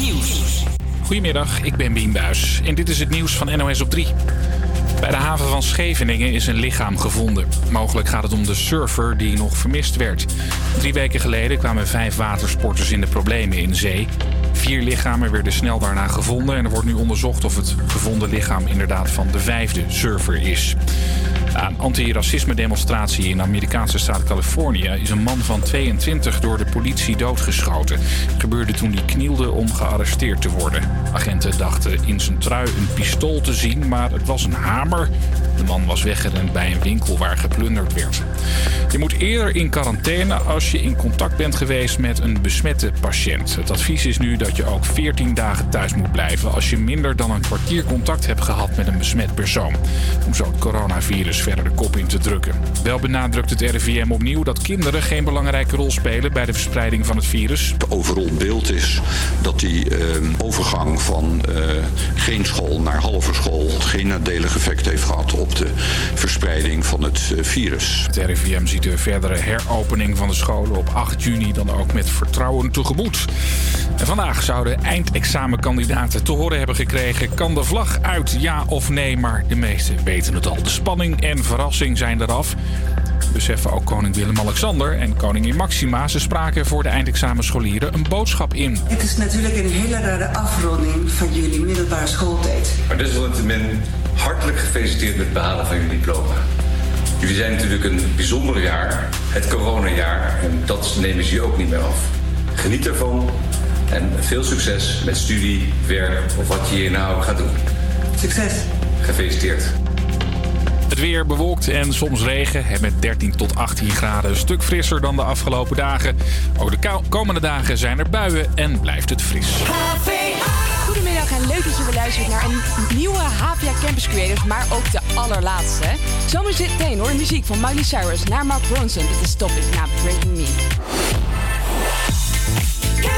Nieuws. Goedemiddag, ik ben Bien Buis en dit is het nieuws van NOS op 3. Bij de haven van Scheveningen is een lichaam gevonden. Mogelijk gaat het om de surfer die nog vermist werd. Drie weken geleden kwamen vijf watersporters in de problemen in zee. Vier lichamen werden snel daarna gevonden en er wordt nu onderzocht of het gevonden lichaam inderdaad van de vijfde surfer is. Na een antiracisme-demonstratie in de Amerikaanse staat Californië is een man van 22 door de politie doodgeschoten. Het gebeurde toen hij knielde om gearresteerd te worden. Agenten dachten in zijn trui een pistool te zien, maar het was een hamer. De man was weggerend bij een winkel waar geplunderd werd. Je moet eerder in quarantaine als je in contact bent geweest met een besmette patiënt. Het advies is nu dat je ook 14 dagen thuis moet blijven als je minder dan een kwartier contact hebt gehad met een besmet persoon. Om zo het coronavirus verder de kop in te drukken. Wel benadrukt het RIVM opnieuw dat kinderen geen belangrijke rol spelen bij de verspreiding van het virus. Overal beeld is dat die eh, overgang van eh, geen school naar halve school geen nadelig effect heeft gehad op de verspreiding van het eh, virus. Het RIVM ziet de verdere heropening van de scholen op 8 juni dan ook met vertrouwen tegemoet. En vandaag zouden eindexamenkandidaten te horen hebben gekregen: kan de vlag uit, ja of nee? Maar de meesten weten het al. De spanning en verrassing zijn eraf. Beseffen ook koning Willem-Alexander en koningin Maxima. Ze spraken voor de eindexamenscholieren een boodschap in. Het is natuurlijk een hele rare afronding van jullie middelbare schooltijd. Maar desalniettemin hartelijk gefeliciteerd met het behalen van jullie diploma. Jullie zijn natuurlijk een bijzonder jaar, het coronajaar, en dat nemen ze je ook niet meer af. Geniet ervan en veel succes met studie, werk of wat je hier nou gaat doen. Succes! Gefeliciteerd. Het weer bewolkt en soms regen. En met 13 tot 18 graden een stuk frisser dan de afgelopen dagen. Ook de komende dagen zijn er buien en blijft het fris. Goedemiddag en leuk dat je weer luistert naar een nieuwe HVA Campus Creators, maar ook de allerlaatste. Zometeen hoor, muziek van Miley Cyrus naar Mark Ronson. Dit is Topic na Breaking Me.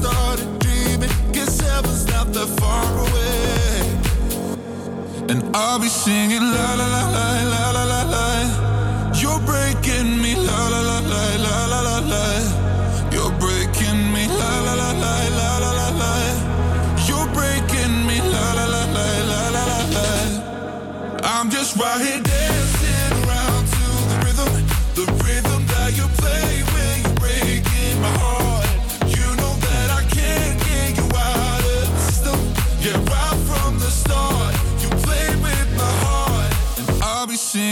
started dreaming. Guess heaven's not that far away. And I'll be singing la la la la la la la la. You're breaking me la la la la la la la la. You're breaking me la la la la la la la la. You're breaking me la la la la la la la la. I'm just right here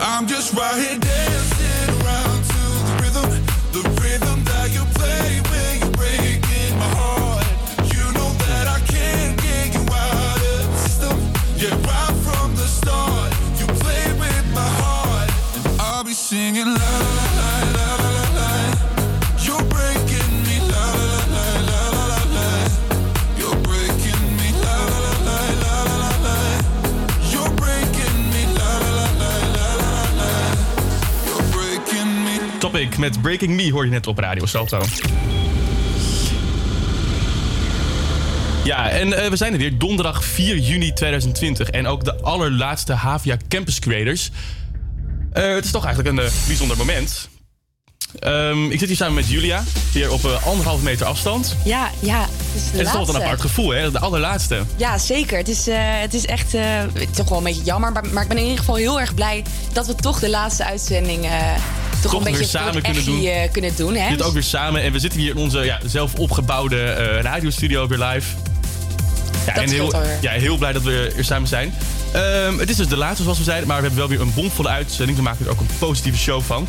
I'm just right here dancing around to the rhythm, the rhythm that you play when you're breaking my heart. You know that I can't get you out of the system. Yeah, right from the start, you played with my heart, I'll be singing la Topic met Breaking Me hoor je net op Radio Salto. Ja, en eh, we zijn er weer donderdag 4 juni 2020. En ook de allerlaatste Havia Campus Creators. Eh, het is toch eigenlijk een eh, bijzonder moment. Ehm, ik zit hier samen met Julia, weer op eh, anderhalf meter afstand. Ja, ja. Het is de Het is toch wel een apart gevoel, hè? De allerlaatste. Ja, zeker. Het is, het is echt toch wel een beetje jammer. Maar, maar ik ben in ieder geval heel erg blij dat we toch de laatste uitzending toch, Toch een weer beetje samen kunnen doen. eh, kunnen doen. Hè? We zitten ook weer samen en we zitten hier in onze ja, zelf opgebouwde eh, radiostudio weer live. Ja, Dat en heel, ja, heel blij dat we er samen zijn. Ehm, het is dus de laatste zoals we zeiden, maar we hebben wel weer een bomvolle uitzending. We maken er ook een positieve show van.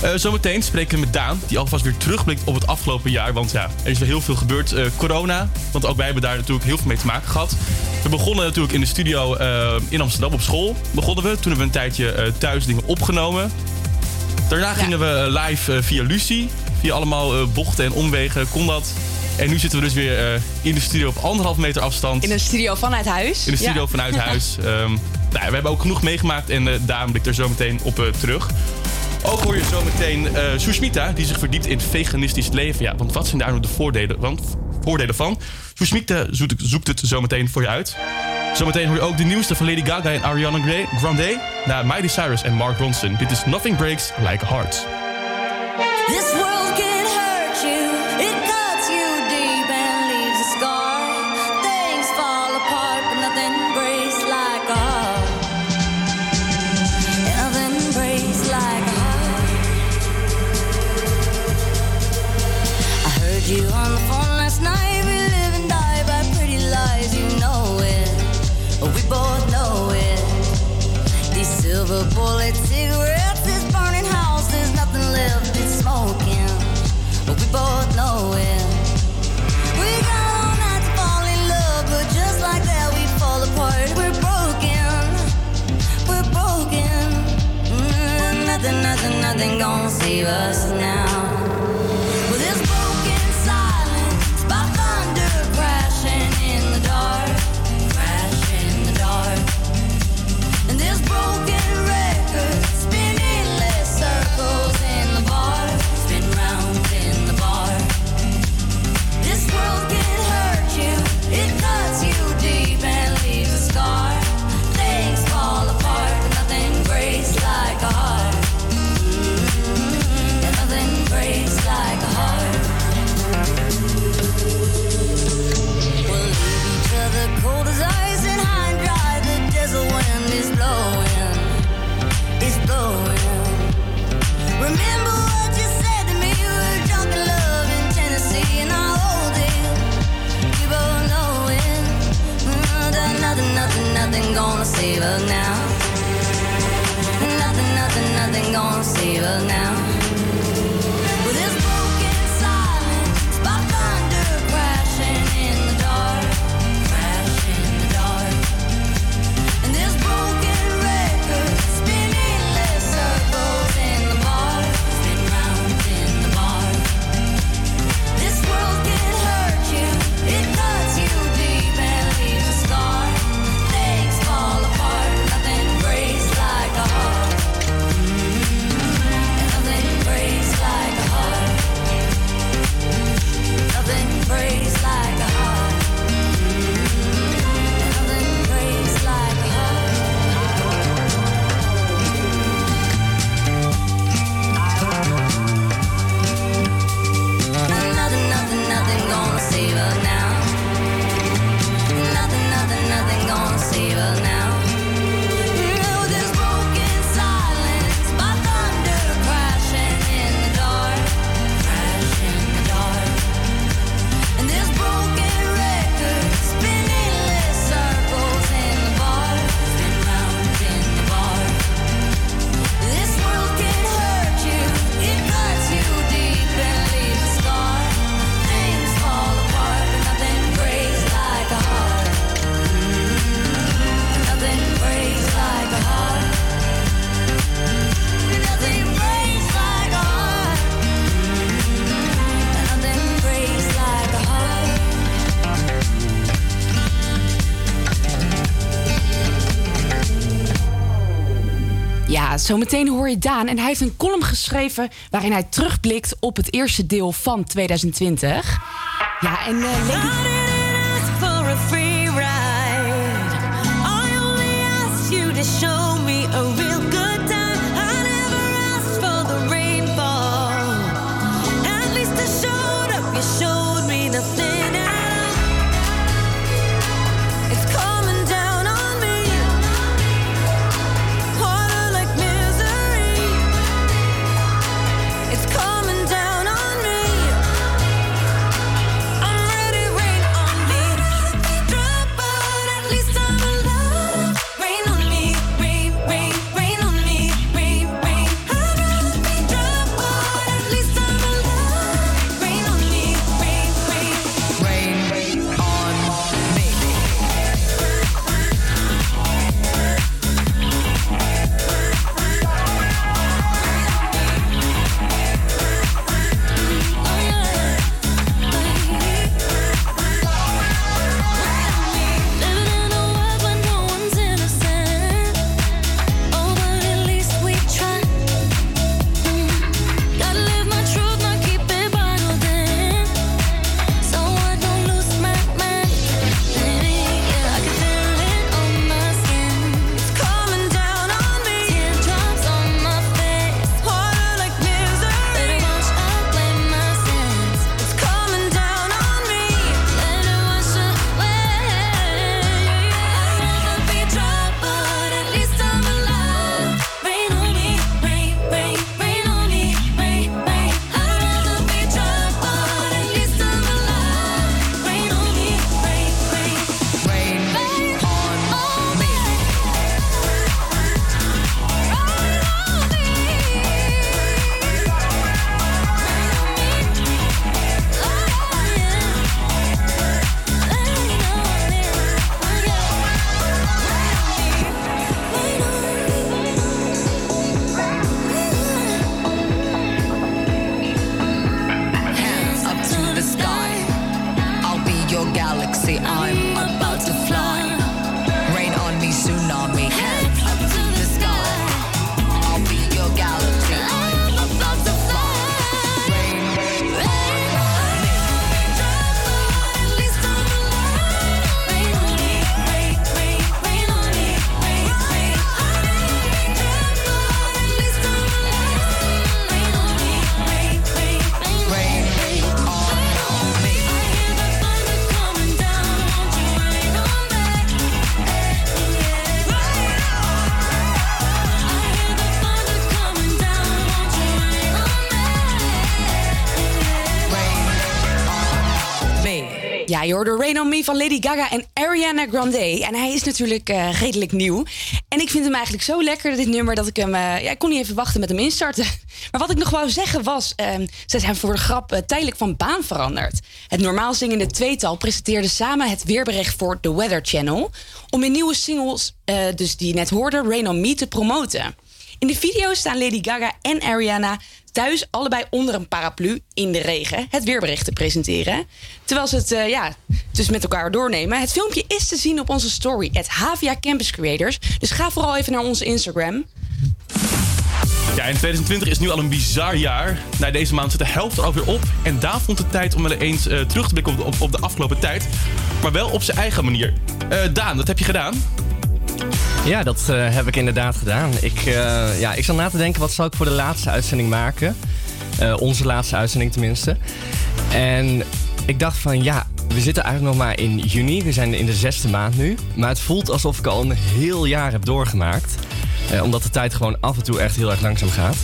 Eh, zometeen spreken we met Daan, die alvast weer terugblikt op het afgelopen jaar. Want ja, er is weer heel veel gebeurd. Corona, want ook wij hebben daar natuurlijk heel veel mee te maken gehad. We begonnen natuurlijk in de studio in Amsterdam op school. Begonnen we, toen hebben we een tijdje thuis dingen opgenomen. Daarna gingen we eh, live eh, via Lucie. Via allemaal eh, bochten en omwegen kon dat. En nu zitten we dus weer in de studio op anderhalf meter afstand. In een studio vanuit huis. In de studio Ja. vanuit huis. Ehm, nou, we hebben ook genoeg meegemaakt en uh, Daan blikt er zo meteen op terug. Ook hoor je zo meteen Sushmita, die zich verdiept in veganistisch leven. Ja, want wat zijn daar nou de voordelen, want, voordelen van? Sushmita zoekt, zoekt het zo meteen voor je uit. Zometeen hoor je ook de nieuwste van Lady Gaga en Ariana Grande-. Na Miley Cyrus en Mark Ronson. Dit is Nothing Breaks Like a Heart. This world nothing, gonna save us now. Zometeen hoor je Daan. En hij heeft een column geschreven waarin hij terugblikt op het eerste deel van 2020. Ja, en Lady... Rain On Me van Lady Gaga en Ariana Grande. En hij is natuurlijk eh, redelijk nieuw. En ik vind hem eigenlijk zo lekker, dit nummer, dat ik hem... Eh, ja, ik kon niet even wachten met hem instarten. Maar wat ik nog wou zeggen was... Ehm, ze zijn voor de grap eh, tijdelijk van baan veranderd. Het normaal zingende tweetal presenteerde samen het weerbericht voor The Weather Channel... om in nieuwe singles, dus die net hoorde, Rain On Me, te promoten. In de video staan Lady Gaga en Ariana thuis allebei onder een paraplu in de regen het weerbericht te presenteren. Terwijl ze het eh, ja, dus met elkaar doornemen. Het filmpje is te zien op onze story, het Havia Campus Creators. Dus ga vooral even naar onze Instagram. Ja, en 2020 is nu al een bizar jaar. Na deze maand zit de helft er alweer op. En Daan vond het tijd om wel eens eh, terug te blikken op de, op, de afgelopen tijd. Maar wel op zijn eigen manier. Eh, Daan, dat heb je gedaan. Ja, dat eh, heb ik inderdaad gedaan. Ik, eh, ja, ik zat na te denken, wat zal ik voor de laatste uitzending maken? Eh, onze laatste uitzending tenminste. En ik dacht van, ja, we zitten eigenlijk nog maar in juni. We zijn in de zesde maand nu. Maar het voelt alsof ik al een heel jaar heb doorgemaakt. Omdat de tijd gewoon af en toe echt heel erg langzaam gaat.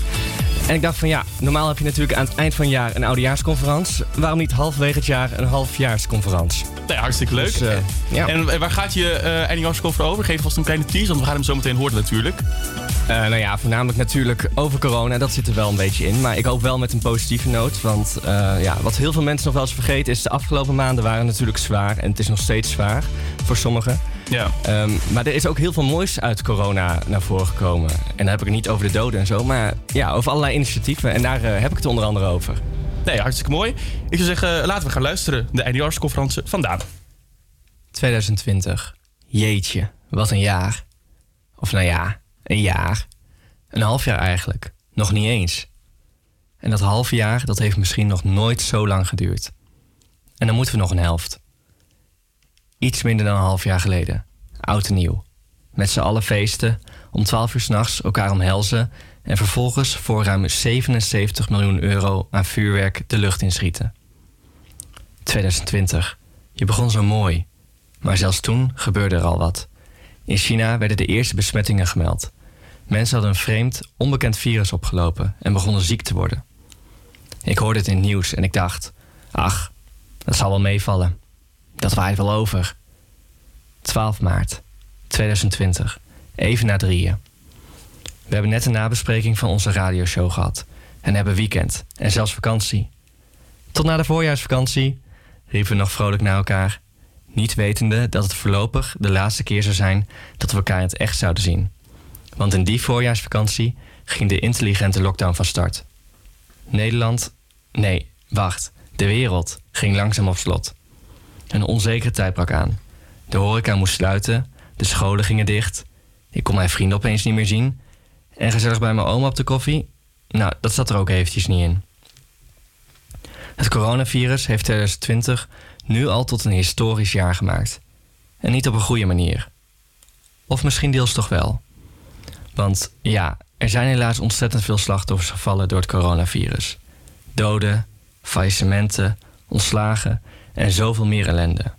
En ik dacht van ja, normaal heb je natuurlijk aan het eind van het jaar een oudejaarsconferentie. Waarom niet halverwege het jaar een halfjaarsconferentie? Nee, hartstikke leuk. Dus, eh, ja. En eh, waar gaat je eh eindejaarsconfer over? Geef vast een kleine tease, want we gaan hem zo meteen horen natuurlijk. Nou ja, voornamelijk natuurlijk over corona. Dat zit er wel een beetje in. Maar ik hoop wel met een positieve noot. Want ja, wat heel veel mensen nog wel eens vergeten is... de afgelopen maanden waren natuurlijk zwaar. En het is nog steeds zwaar voor sommigen. Ja. Ehm, maar er is ook heel veel moois uit corona naar voren gekomen. En dan heb ik het niet over de doden en zo. Maar ja, over allerlei initiatieven. En daar eh, heb ik het onder andere over. Nee, hartstikke mooi. Ik zou zeggen, laten we gaan luisteren. De eindejaarsconferentie vandaan. 2020. Jeetje, wat een jaar. Of nou ja, een jaar. Een half jaar eigenlijk. Nog niet eens. En dat halve jaar, dat heeft misschien nog nooit zo lang geduurd. En dan moeten we nog een helft. Iets minder dan een half jaar geleden. Oud en nieuw. Met z'n allen feesten, om 12 uur s'nachts elkaar omhelzen en vervolgens voor ruim 77 miljoen euro aan vuurwerk de lucht inschieten. 2020. Je begon zo mooi. Maar zelfs toen gebeurde er al wat. In China werden de eerste besmettingen gemeld. Mensen hadden een vreemd, onbekend virus opgelopen en begonnen ziek te worden. Ik hoorde het in het nieuws en ik dacht: ach, dat zal wel meevallen. Dat waait wel over. 12 maart 2020, even na drieën. We hebben net een nabespreking van onze radioshow gehad en hebben weekend en zelfs vakantie. Tot na de voorjaarsvakantie riepen we nog vrolijk naar elkaar, niet wetende dat het voorlopig de laatste keer zou zijn dat we elkaar in het echt zouden zien. Want in die voorjaarsvakantie ging de intelligente lockdown van start. Nederland, nee, wacht, de wereld ging langzaam op slot. Een onzekere tijd brak aan. De horeca moest sluiten, de scholen gingen dicht. Ik kon mijn vrienden opeens niet meer zien. En gezellig bij mijn oma op de koffie? Nou, dat zat er ook eventjes niet in. Het coronavirus heeft 2020 nu al tot een historisch jaar gemaakt. En niet op een goede manier. Of misschien deels toch wel. Want ja, er zijn helaas ontzettend veel slachtoffers gevallen door het coronavirus. Doden, faillissementen, ontslagen en zoveel meer ellende.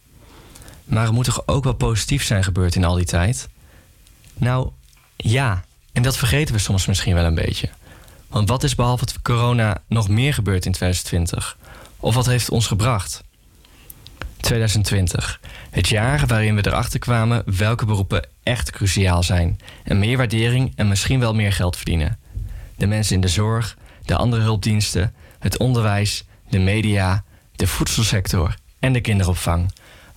Maar er moet toch ook wel positief zijn gebeurd in al die tijd? Nou, ja, en dat vergeten we soms misschien wel een beetje. Want wat is behalve het corona nog meer gebeurd in 2020? Of wat heeft ons gebracht? 2020. Het jaar waarin we erachter kwamen welke beroepen echt cruciaal zijn. En meer waardering en misschien wel meer geld verdienen. De mensen in de zorg, de andere hulpdiensten, het onderwijs, de media, de voedselsector en de kinderopvang.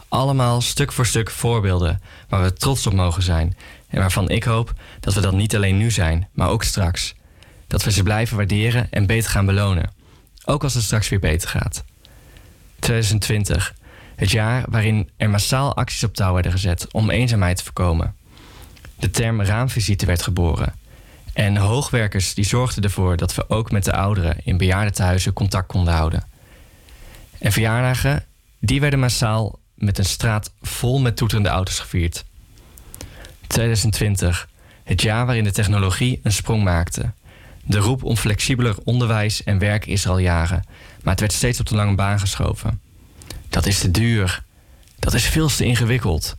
Allemaal stuk voor stuk voorbeelden waar we trots op mogen zijn. En waarvan ik hoop dat we dat niet alleen nu zijn, maar ook straks. Dat we ze blijven waarderen en beter gaan belonen. Ook als het straks weer beter gaat. 2020. Het jaar waarin er massaal acties op touw werden gezet om eenzaamheid te voorkomen. De term raamvisite werd geboren. En hoogwerkers die zorgden ervoor dat we ook met de ouderen in bejaardentehuizen contact konden houden. En verjaardagen, die werden massaal met een straat vol met toeterende auto's gevierd. 2020, het jaar waarin de technologie een sprong maakte. De roep om flexibeler onderwijs en werk is er al jaren, maar het werd steeds op de lange baan geschoven. Dat is te duur. Dat is veel te ingewikkeld.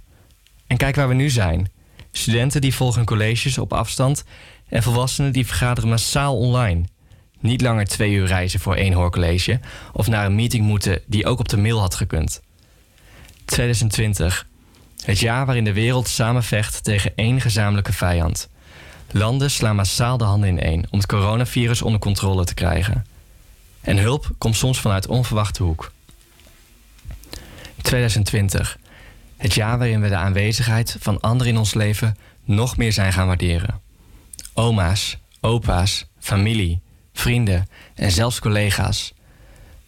En kijk waar we nu zijn. Studenten die volgen colleges op afstand en volwassenen die vergaderen massaal online. Niet langer twee uur reizen voor één hoorcollege of naar een meeting moeten die ook op de mail had gekund. 2020. Het jaar waarin de wereld samenvecht tegen één gezamenlijke vijand. Landen slaan massaal de handen ineen om het coronavirus onder controle te krijgen. En hulp komt soms vanuit onverwachte hoek. 2020. Het jaar waarin we de aanwezigheid van anderen in ons leven nog meer zijn gaan waarderen. Oma's, opa's, familie, vrienden en zelfs collega's.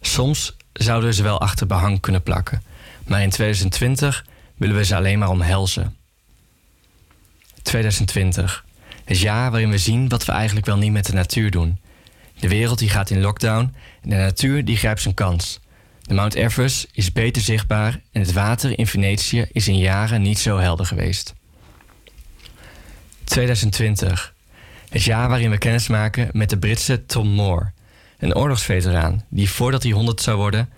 Soms zouden ze wel achter behang kunnen plakken, maar in 2020 willen we ze alleen maar omhelzen. 2020. Het jaar waarin we zien wat we eigenlijk wel niet met de natuur doen. De wereld die gaat in lockdown en de natuur die grijpt zijn kans. De Mount Everest is beter zichtbaar en het water in Venetië is in jaren niet zo helder geweest. 2020. Het jaar waarin we kennis maken met de Britse Tom Moore, een oorlogsveteraan die voordat hij 100 zou worden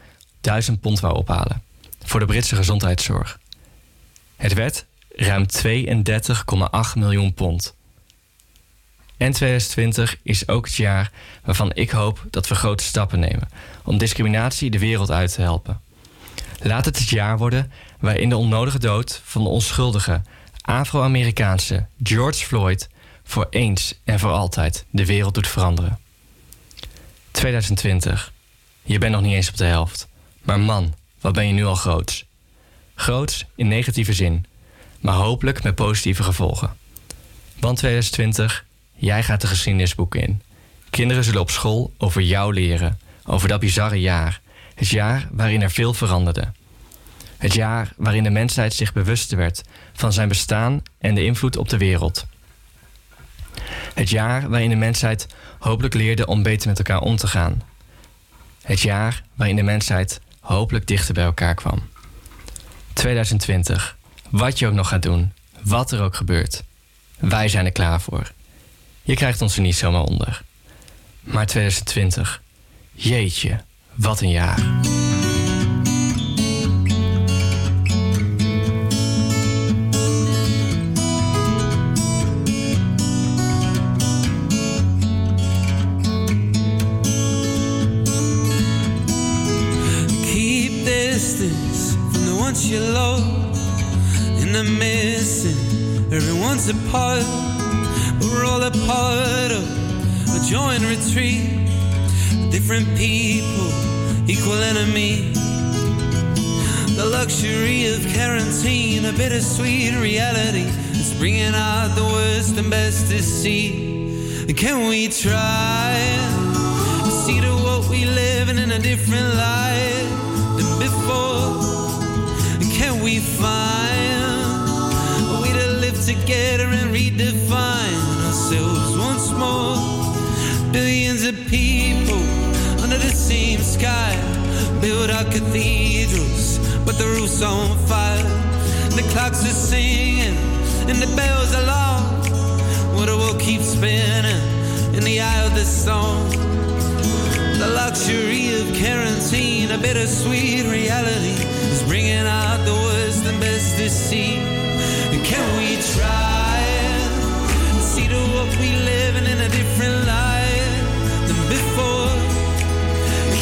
1000 pond wou ophalen voor de Britse gezondheidszorg. Het werd ruim 32,8 miljoen pond. En 2020 is ook het jaar waarvan ik hoop dat we grote stappen nemen om discriminatie de wereld uit te helpen. Laat het het jaar worden waarin de onnodige dood van de onschuldige Afro-Amerikaanse George Floyd voor eens en voor altijd de wereld doet veranderen. 2020. Je bent nog niet eens op de helft. Maar man, wat ben je nu al groots. Groots in negatieve zin, maar hopelijk met positieve gevolgen. Want 2020, jij gaat de geschiedenisboeken in. Kinderen zullen op school over jou leren, over dat bizarre jaar. Het jaar waarin er veel veranderde. Het jaar waarin de mensheid zich bewust werd van zijn bestaan en de invloed op de wereld. Het jaar waarin de mensheid hopelijk leerde om beter met elkaar om te gaan. Het jaar waarin de mensheid hopelijk dichter bij elkaar kwam. 2020. Wat je ook nog gaat doen, wat er ook gebeurt. Wij zijn er klaar voor. Je krijgt ons er niet zomaar onder. Maar 2020, jeetje, wat een jaar. You love. And I'm missing everyone's a part, we're all a part of a joint retreat. Different people, equal enemy. The luxury of quarantine, a bittersweet reality. It's bringing out the worst and best to see. Can we try? to See to what we living in a different light than before. We find a way to live together and redefine ourselves once more? Billions of people under the same sky build our cathedrals, but the roof's on fire. The clocks are singing and the bells are long. What the world keeps spinning in the eye of the storm. The luxury of quarantine, a bittersweet reality, is bringing out the worst and best to see. Can we try and see to what we living in a different light than before?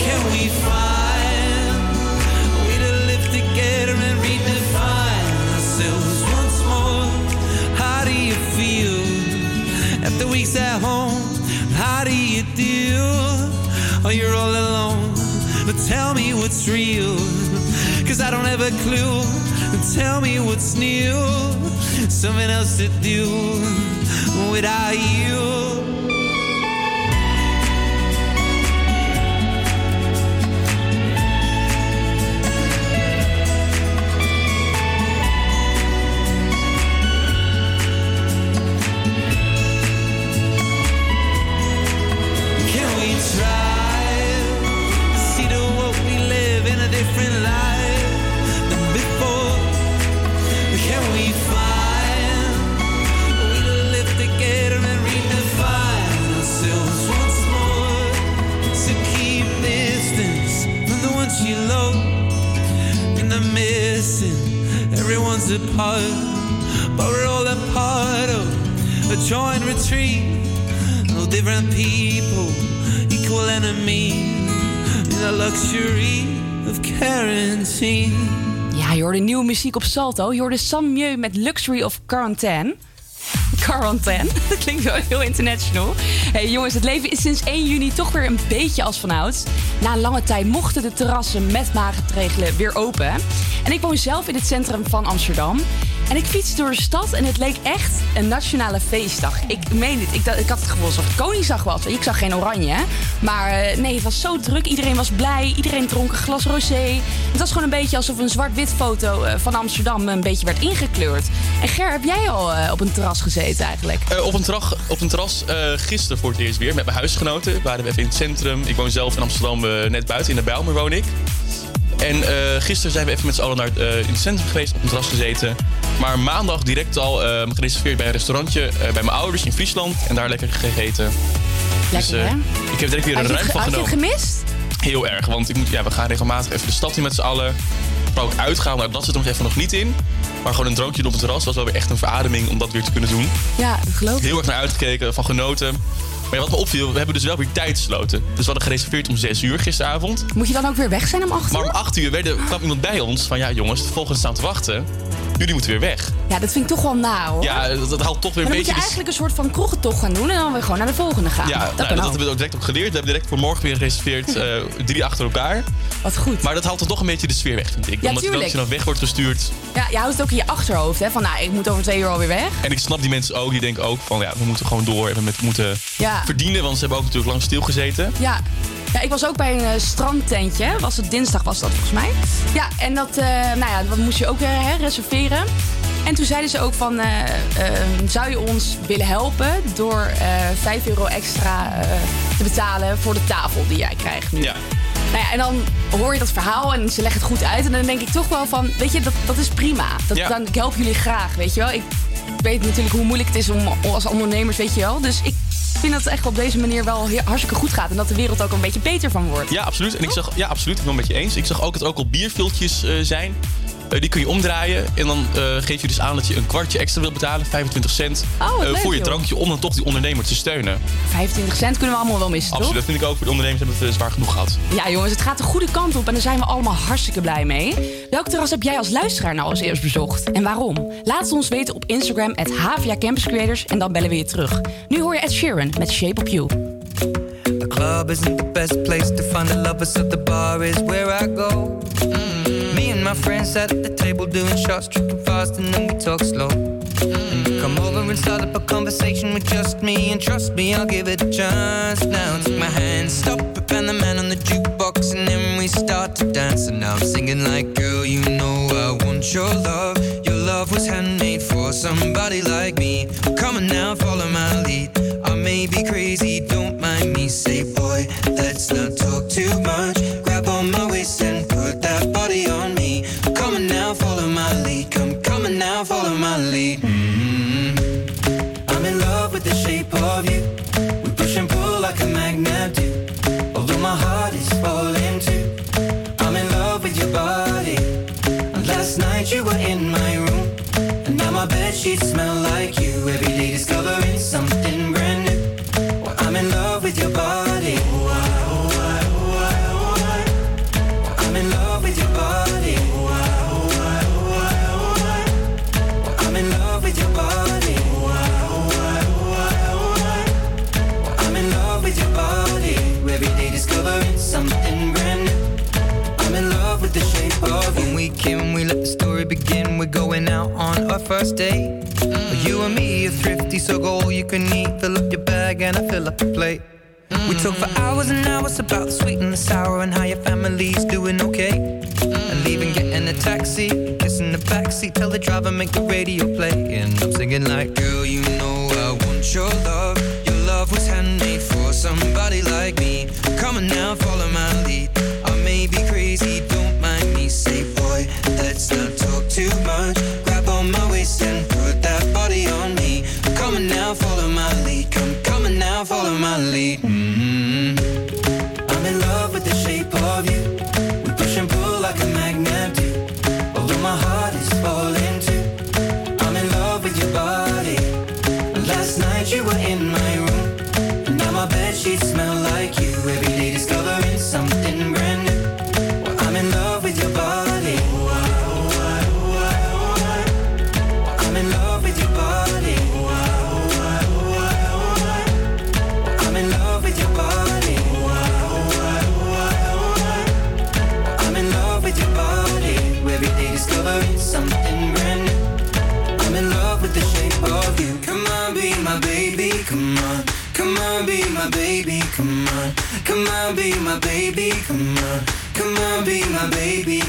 Can we find a way to live together and redefine ourselves once more? How do you feel after weeks at home? How do you deal? Oh, you're all alone. But tell me what's real. Cause I don't have a clue. Tell me what's new. Something else to do without you. Everyone's a part, but we're all a part of a joint retreat. No different people, equal enemy in the luxury of quarantine. Ja, je hoorde nieuwe muziek op Salto. Je hoorde Sam Mieu met Luxury of Quarantine. Quarantaine. Dat klinkt wel heel international. Hey, jongens, het leven is sinds 1 juni toch weer een beetje als vanouds. Na een lange tijd mochten de terrassen met maatregelen weer open. En ik woon zelf in het centrum van Amsterdam. En ik fietste door de stad en het leek echt een nationale feestdag. Ik meen het. Ik, ik had het gevoel alsof het Koningsdag was. Ik zag geen oranje, hè. Maar eh, nee, het was zo druk. Iedereen was blij. Iedereen dronk een glas rosé. Het was gewoon een beetje alsof een zwart-wit foto eh, van Amsterdam een beetje werd ingekleurd. En Ger, heb jij al eh, op een terras gezeten eigenlijk? Eh, op, een terras, op een terras eh, gisteren voor het eerst weer met mijn huisgenoten. Waren we even in het centrum. Ik woon zelf in Amsterdam, eh, net buiten in de Bijlmer woon ik. En eh, gisteren zijn we even met z'n allen naar, het, in het centrum geweest, op een terras gezeten. Maar maandag direct al eh, gereserveerd bij een restaurantje bij mijn ouders in Friesland. En daar lekker gegeten. Lekker, dus, hè? Ik heb direct weer een Had je, ruim het, van ge- had je genomen. het gemist? Heel erg, want ik moet, ja, we gaan regelmatig even de stad in met z'n allen. Maar ook uitgaan, nou, dat zit er nog even nog niet in. Maar gewoon een drankje op het terras was wel weer echt een verademing om dat weer te kunnen doen. Ja, geloof ik. Heel erg naar uitgekeken, van genoten. Maar wat me opviel, we hebben dus wel weer tijd gesloten. Dus we hadden gereserveerd om 6 uur gisteravond. Moet je dan ook weer weg zijn om 8 Maar uur? om 8 uur werd er- kwam iemand bij ons van... ja jongens, de volgende staan te wachten. Jullie moeten weer weg. Ja, dat vind ik toch wel na hoor. Ja, dat, dat haalt toch weer maar een dan moet je beetje... eigenlijk een soort van kroegentocht gaan doen en dan weer gewoon naar de volgende gaan. Ja, dat nou, dat hebben we ook direct op geleerd. We hebben direct voor morgen weer gereserveerd. eh, drie achter elkaar. Wat goed. Maar dat haalt er toch een beetje de sfeer weg, vind ik. Ja, Omdat je dan, tuurlijk. als je dan weg wordt gestuurd. Ja, je houdt het ook in je achterhoofd, hè? Van, nou, ik moet over twee uur alweer weg. En ik snap die mensen ook. Die denken ook van, ja, we moeten gewoon door. En we moeten Ja. verdienen. Want ze hebben ook natuurlijk lang stilgezeten. Ja. Ja, ik was ook bij een eh, strandtentje. Was het dinsdag was dat volgens mij. Ja, en dat, eh, nou ja, dat moest je ook weer hè, reserveren. En toen zeiden ze ook van, eh, eh, zou je ons willen helpen door eh 5 euro extra eh, te betalen voor de tafel die jij krijgt nu? Ja. Nou ja, en dan hoor je dat verhaal en ze leggen het goed uit. En dan denk ik toch wel van, weet je, dat, dat is prima. Dat, Ja. Dan ik help jullie graag, weet je wel. Ik weet natuurlijk hoe moeilijk het is om als ondernemers, weet je wel. Dus ik vind dat het echt op deze manier wel hartstikke goed gaat. En dat de wereld ook een beetje beter van wordt. Ja, absoluut. En ik zag, ja, absoluut. Ik ben het met je eens. Ik zag ook dat er ook al bierviltjes eh, zijn. Eh, die kun je omdraaien. En dan eh, geef je dus aan dat je een kwartje extra wil betalen, 25 cent. Oh, eh, leuk, voor je joh. drankje om dan toch die ondernemer te steunen. 25 cent kunnen we allemaal wel missen, Absoluut. toch? Dat vind ik ook. Voor de ondernemers hebben het zwaar genoeg gehad. Ja, jongens, het gaat de goede kant op en daar zijn we allemaal hartstikke blij mee. Welk terras heb jij als luisteraar nou als eerst bezocht? En waarom? Laat het ons weten op Instagram, at Havia Campus Creators, en dan bellen we je terug. Nu hoor je Ed Sheeran met Shape of You. The club isn't the best place to find the lovers, so the bar is where I go. Mm. And my friends at the table doing shots, tripping fast, and then we talk slow. And you come over and start up a conversation with just me, and trust me, I'll give it a chance. Now take my hand, stop and the man on the jukebox, and then we start to dance. And now I'm singing like, girl, you know I want your love. Your love was handmade for somebody like me. Come on now, follow my lead. I may be crazy, don't first date. Mm. You and me are thrifty, so go all you can eat. Fill up your bag and I fill up the plate. We talk for mm. hours and hours about the sweet and the sour and how your family's doing okay. And mm. leaving, getting a taxi, kissing the backseat, tell the driver make the radio play. And I'm singing like, girl, you know I want your love. Your love was handmade for somebody like me. Come on now, follow my be my baby, come on. Come on, be my baby,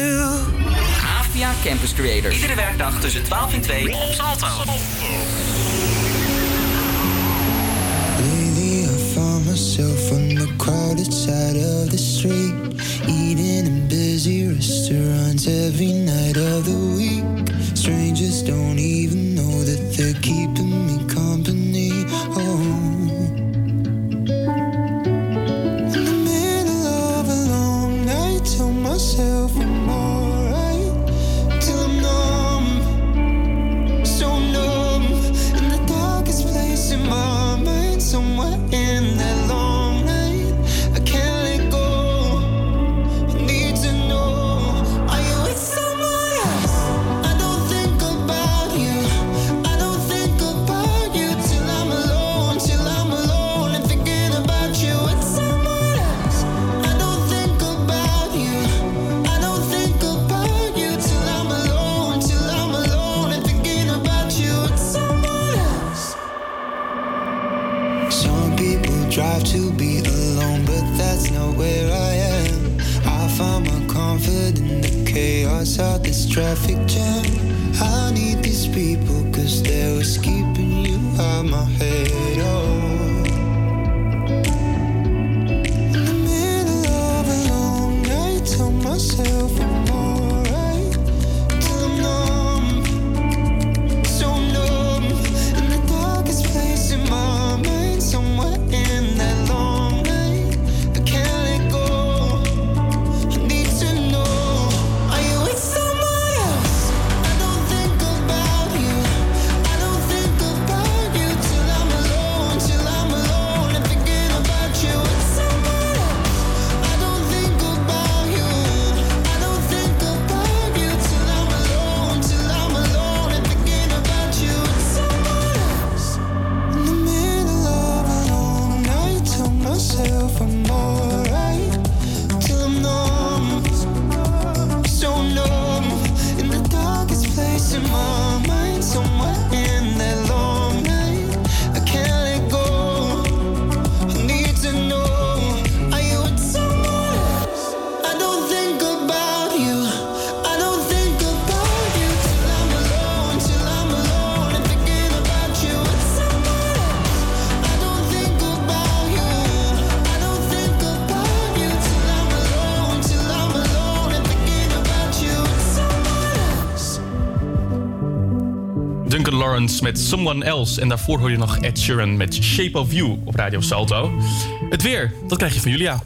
you. Avia Campus Creators. Iedere werkdag tussen 12 en 2 op Salto. Lately I found myself on the crowded side of the street Eating in busy restaurants every night of the week Strangers don't even met Someone Else. En daarvoor hoor je nog Ed Sheeran met Shape of You op Radio Salto. Het weer, dat krijg je van Julia.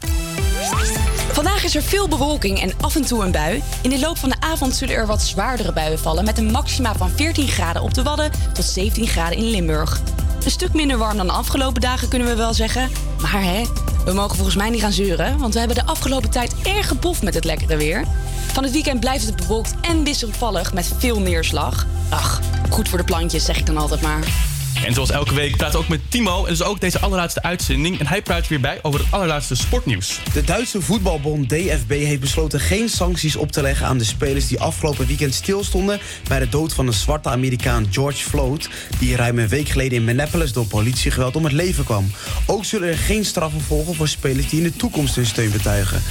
Vandaag is er veel bewolking en af en toe een bui. In de loop van de avond zullen er wat zwaardere buien vallen... met een maxima van 14 graden op de Wadden tot 17 graden in Limburg. Een stuk minder warm dan de afgelopen dagen, kunnen we wel zeggen. Maar hè, we mogen volgens mij niet gaan zeuren... want we hebben de afgelopen tijd erg geboft met het lekkere weer. Van het weekend blijft het bewolkt en wisselvallig met veel neerslag. Goed voor de plantjes, zeg ik dan altijd maar. En zoals elke week praten we ook met Timo. En dus ook deze allerlaatste uitzending. En hij praat weer bij over het allerlaatste sportnieuws. De Duitse voetbalbond DFB heeft besloten geen sancties op te leggen aan de spelers die afgelopen weekend stilstonden bij de dood van een zwarte Amerikaan George Floyd, die ruim een week geleden in Minneapolis door politiegeweld om het leven kwam. Ook zullen er geen straffen volgen voor spelers die in de toekomst hun steun betuigen.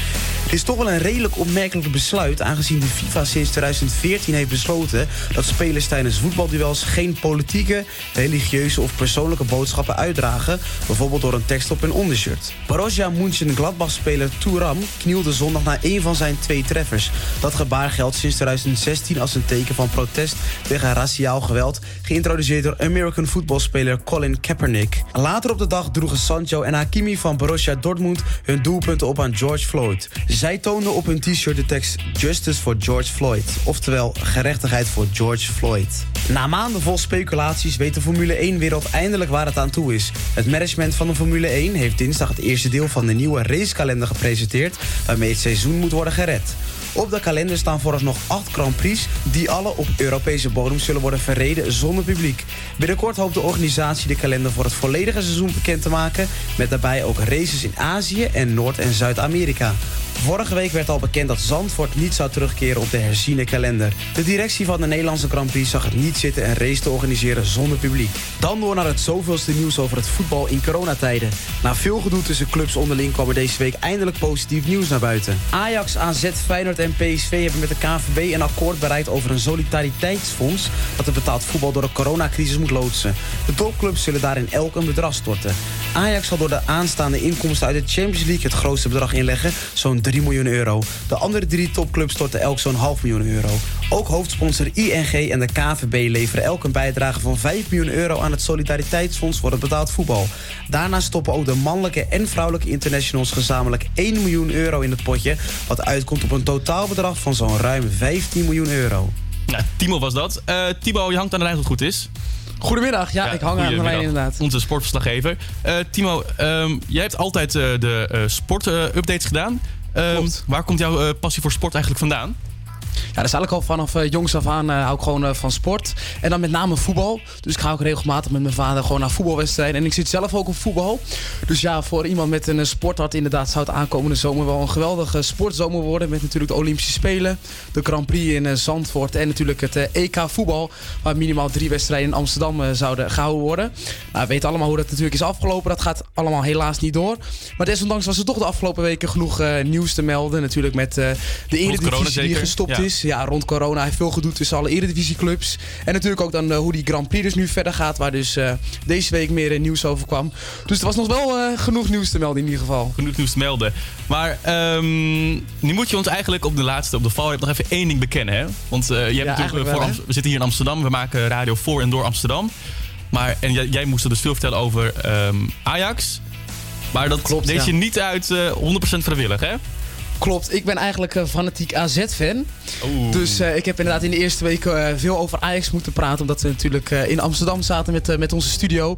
Is toch wel een redelijk opmerkelijk besluit, aangezien de FIFA sinds 2014 heeft besloten dat spelers tijdens voetbalduels geen politieke, religieuze of persoonlijke boodschappen uitdragen, bijvoorbeeld door een tekst op hun ondershirt. Borussia Mönchengladbach-speler Touram knielde zondag na één van zijn twee treffers. Dat gebaar geldt sinds 2016 als een teken van protest tegen raciaal geweld, geïntroduceerd door American voetbalspeler Colin Kaepernick. Later op de dag droegen Sancho en Hakimi van Borussia Dortmund hun doelpunten op aan George Floyd. Zij toonden op hun t-shirt de tekst Justice for George Floyd, oftewel gerechtigheid voor George Floyd. Na maanden vol speculaties weet de Formule 1-wereld eindelijk waar het aan toe is. Het management van de Formule 1 heeft dinsdag het eerste deel van de nieuwe racekalender gepresenteerd, waarmee het seizoen moet worden gered. Op de kalender staan vooralsnog acht Grand Prix... die alle op Europese bodem zullen worden verreden zonder publiek. Binnenkort hoopt de organisatie de kalender voor het volledige seizoen bekend te maken... met daarbij ook races in Azië en Noord- en Zuid-Amerika. Vorige week werd al bekend dat Zandvoort niet zou terugkeren op de herziene kalender. De directie van de Nederlandse Grand Prix zag het niet zitten een race te organiseren zonder publiek. Dan door naar het zoveelste nieuws over het voetbal in coronatijden. Na veel gedoe tussen clubs onderling kwam er deze week eindelijk positief nieuws naar buiten. Ajax, AZ, Feyenoord en PSV hebben met de KNVB een akkoord bereikt over een solidariteitsfonds dat het betaald voetbal door de coronacrisis moet loodsen. De topclubs zullen daarin elk een bedrag storten. Ajax zal door de aanstaande inkomsten uit de Champions League het grootste bedrag inleggen, zo'n 3 miljoen euro. De andere drie topclubs storten elk zo'n half miljoen euro. Ook hoofdsponsor ING en de KVB leveren elk een bijdrage van 5 miljoen euro aan het Solidariteitsfonds voor het betaald voetbal. Daarnaast stoppen ook de mannelijke en vrouwelijke internationals gezamenlijk 1 miljoen euro in het potje, wat uitkomt op een totaalbedrag van zo'n ruim 15 miljoen euro. Nou, Timo was dat. Eh Timo, je hangt aan de lijn wat goed is. Goedemiddag, ja, ik hang aan de lijn inderdaad. Onze sportverslaggever. Eh, Timo, ehm, jij hebt altijd eh, de eh sport-updates gedaan. Ehm, waar komt jouw eh, passie voor sport eigenlijk vandaan? Ja, dat is eigenlijk al vanaf eh, jongs af aan eh, hou ik gewoon eh, van sport. En dan met name voetbal. Dus ik ga ook regelmatig met mijn vader gewoon naar voetbalwedstrijden. En ik zit zelf ook op voetbal. Dus ja, voor iemand met een sporthart inderdaad zou het aankomende zomer wel een geweldige sportzomer worden. Met natuurlijk de Olympische Spelen, de Grand Prix in Zandvoort en natuurlijk het EK voetbal. Waar minimaal drie wedstrijden in Amsterdam zouden gehouden worden. Nou, we weten allemaal hoe dat natuurlijk is afgelopen. Dat gaat allemaal helaas niet door. Maar desondanks was er toch de afgelopen weken genoeg nieuws te melden. Natuurlijk met de Eredivisie die gestopt ja. Is. Ja, rond corona heeft veel gedoe tussen alle eredivisieclubs. En natuurlijk ook dan eh, hoe die Grand Prix dus nu verder gaat. Waar dus eh, deze week meer eh, nieuws over kwam. Dus er was nog wel genoeg nieuws te melden in ieder geval. Genoeg nieuws te melden. Maar ehm, nu moet je ons eigenlijk op de laatste, op de valreep, nog even één ding bekennen. Hè? Want je hebt natuurlijk, voor wel, we zitten hier in Amsterdam. We maken radio voor en door Amsterdam. Maar, en jij, jij moest er dus veel vertellen over ehm, Ajax. Maar dat Klopt, deed ja. je niet uit eh 100% vrijwillig, hè? Klopt, ik ben eigenlijk een fanatiek AZ-fan. Dus eh, ik heb inderdaad in de eerste weken eh, veel over Ajax moeten praten. Omdat we natuurlijk eh, in Amsterdam zaten met, eh, met onze studio.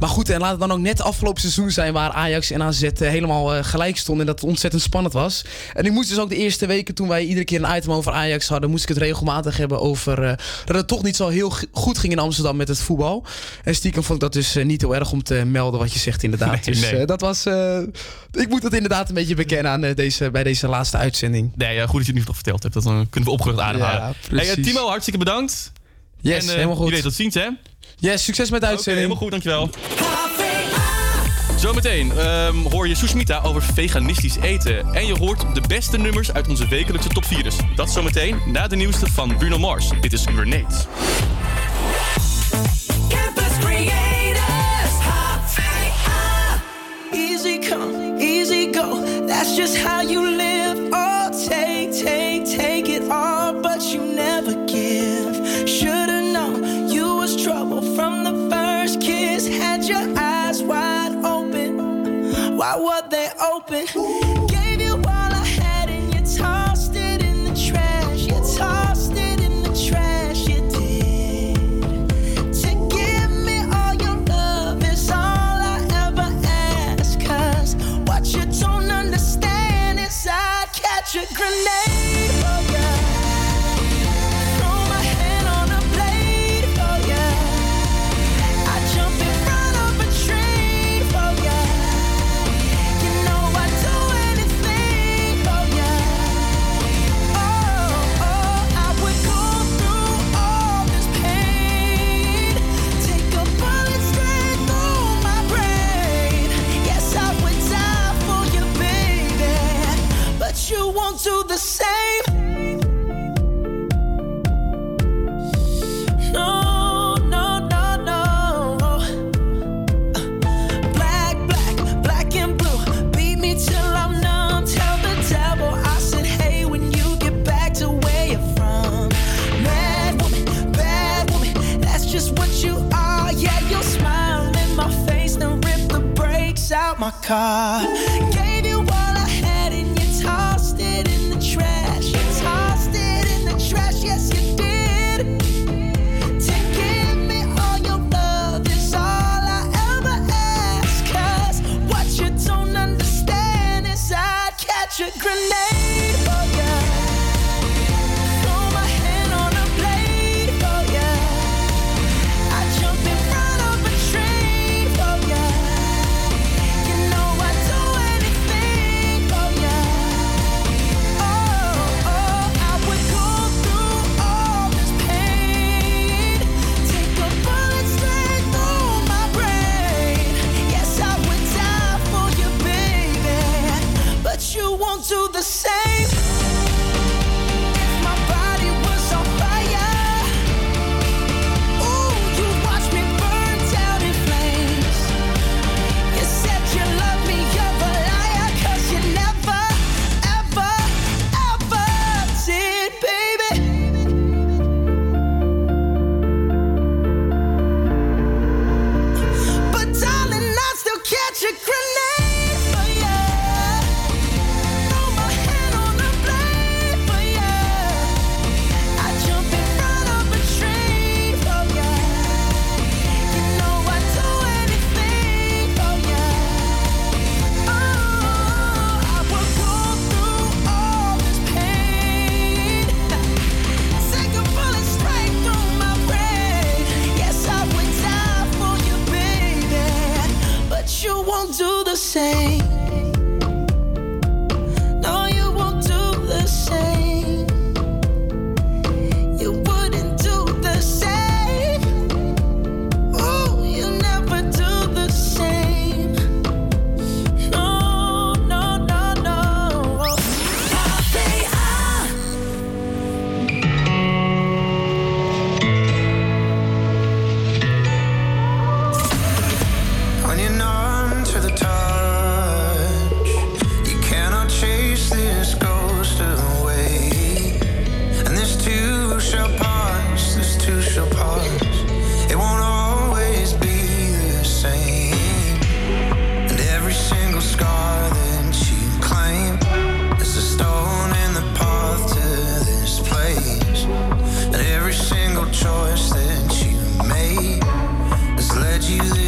Maar goed, en laat het dan ook net afgelopen seizoen zijn waar Ajax en AZ eh, helemaal eh, gelijk stonden. En dat het ontzettend spannend was. En ik moest dus ook de eerste weken toen wij iedere keer een item over Ajax hadden, moest ik het regelmatig hebben over eh, dat het toch niet zo heel goed ging in Amsterdam met het voetbal. En stiekem vond ik dat dus eh, niet heel erg om te melden wat je zegt inderdaad. Nee, dus nee. eh, dat was, eh, ik moet het inderdaad een beetje bekennen aan eh, deze, bij deze deze laatste uitzending. Nee, eh, goed dat je het nu nog verteld hebt. Dat dan kunnen we opgerucht ademhalen. Ja, hey, eh, Timo, hartstikke bedankt. Yes, helemaal goed. Jullie tot ziens, hè? Yes, succes met de uitzending. Helemaal goed, dankjewel. Zometeen um, hoor je Sushmita over veganistisch eten. En je hoort de beste nummers uit onze wekelijkse top 4. Dat zometeen na de nieuwste van Bruno Mars. Dit is Grenade. Easy come, easy go. That's just how you live. Oh, take, take, take it all, but you never give. Should've known you was trouble from the first kiss. Had your eyes wide open. Why were they open? Ooh. you there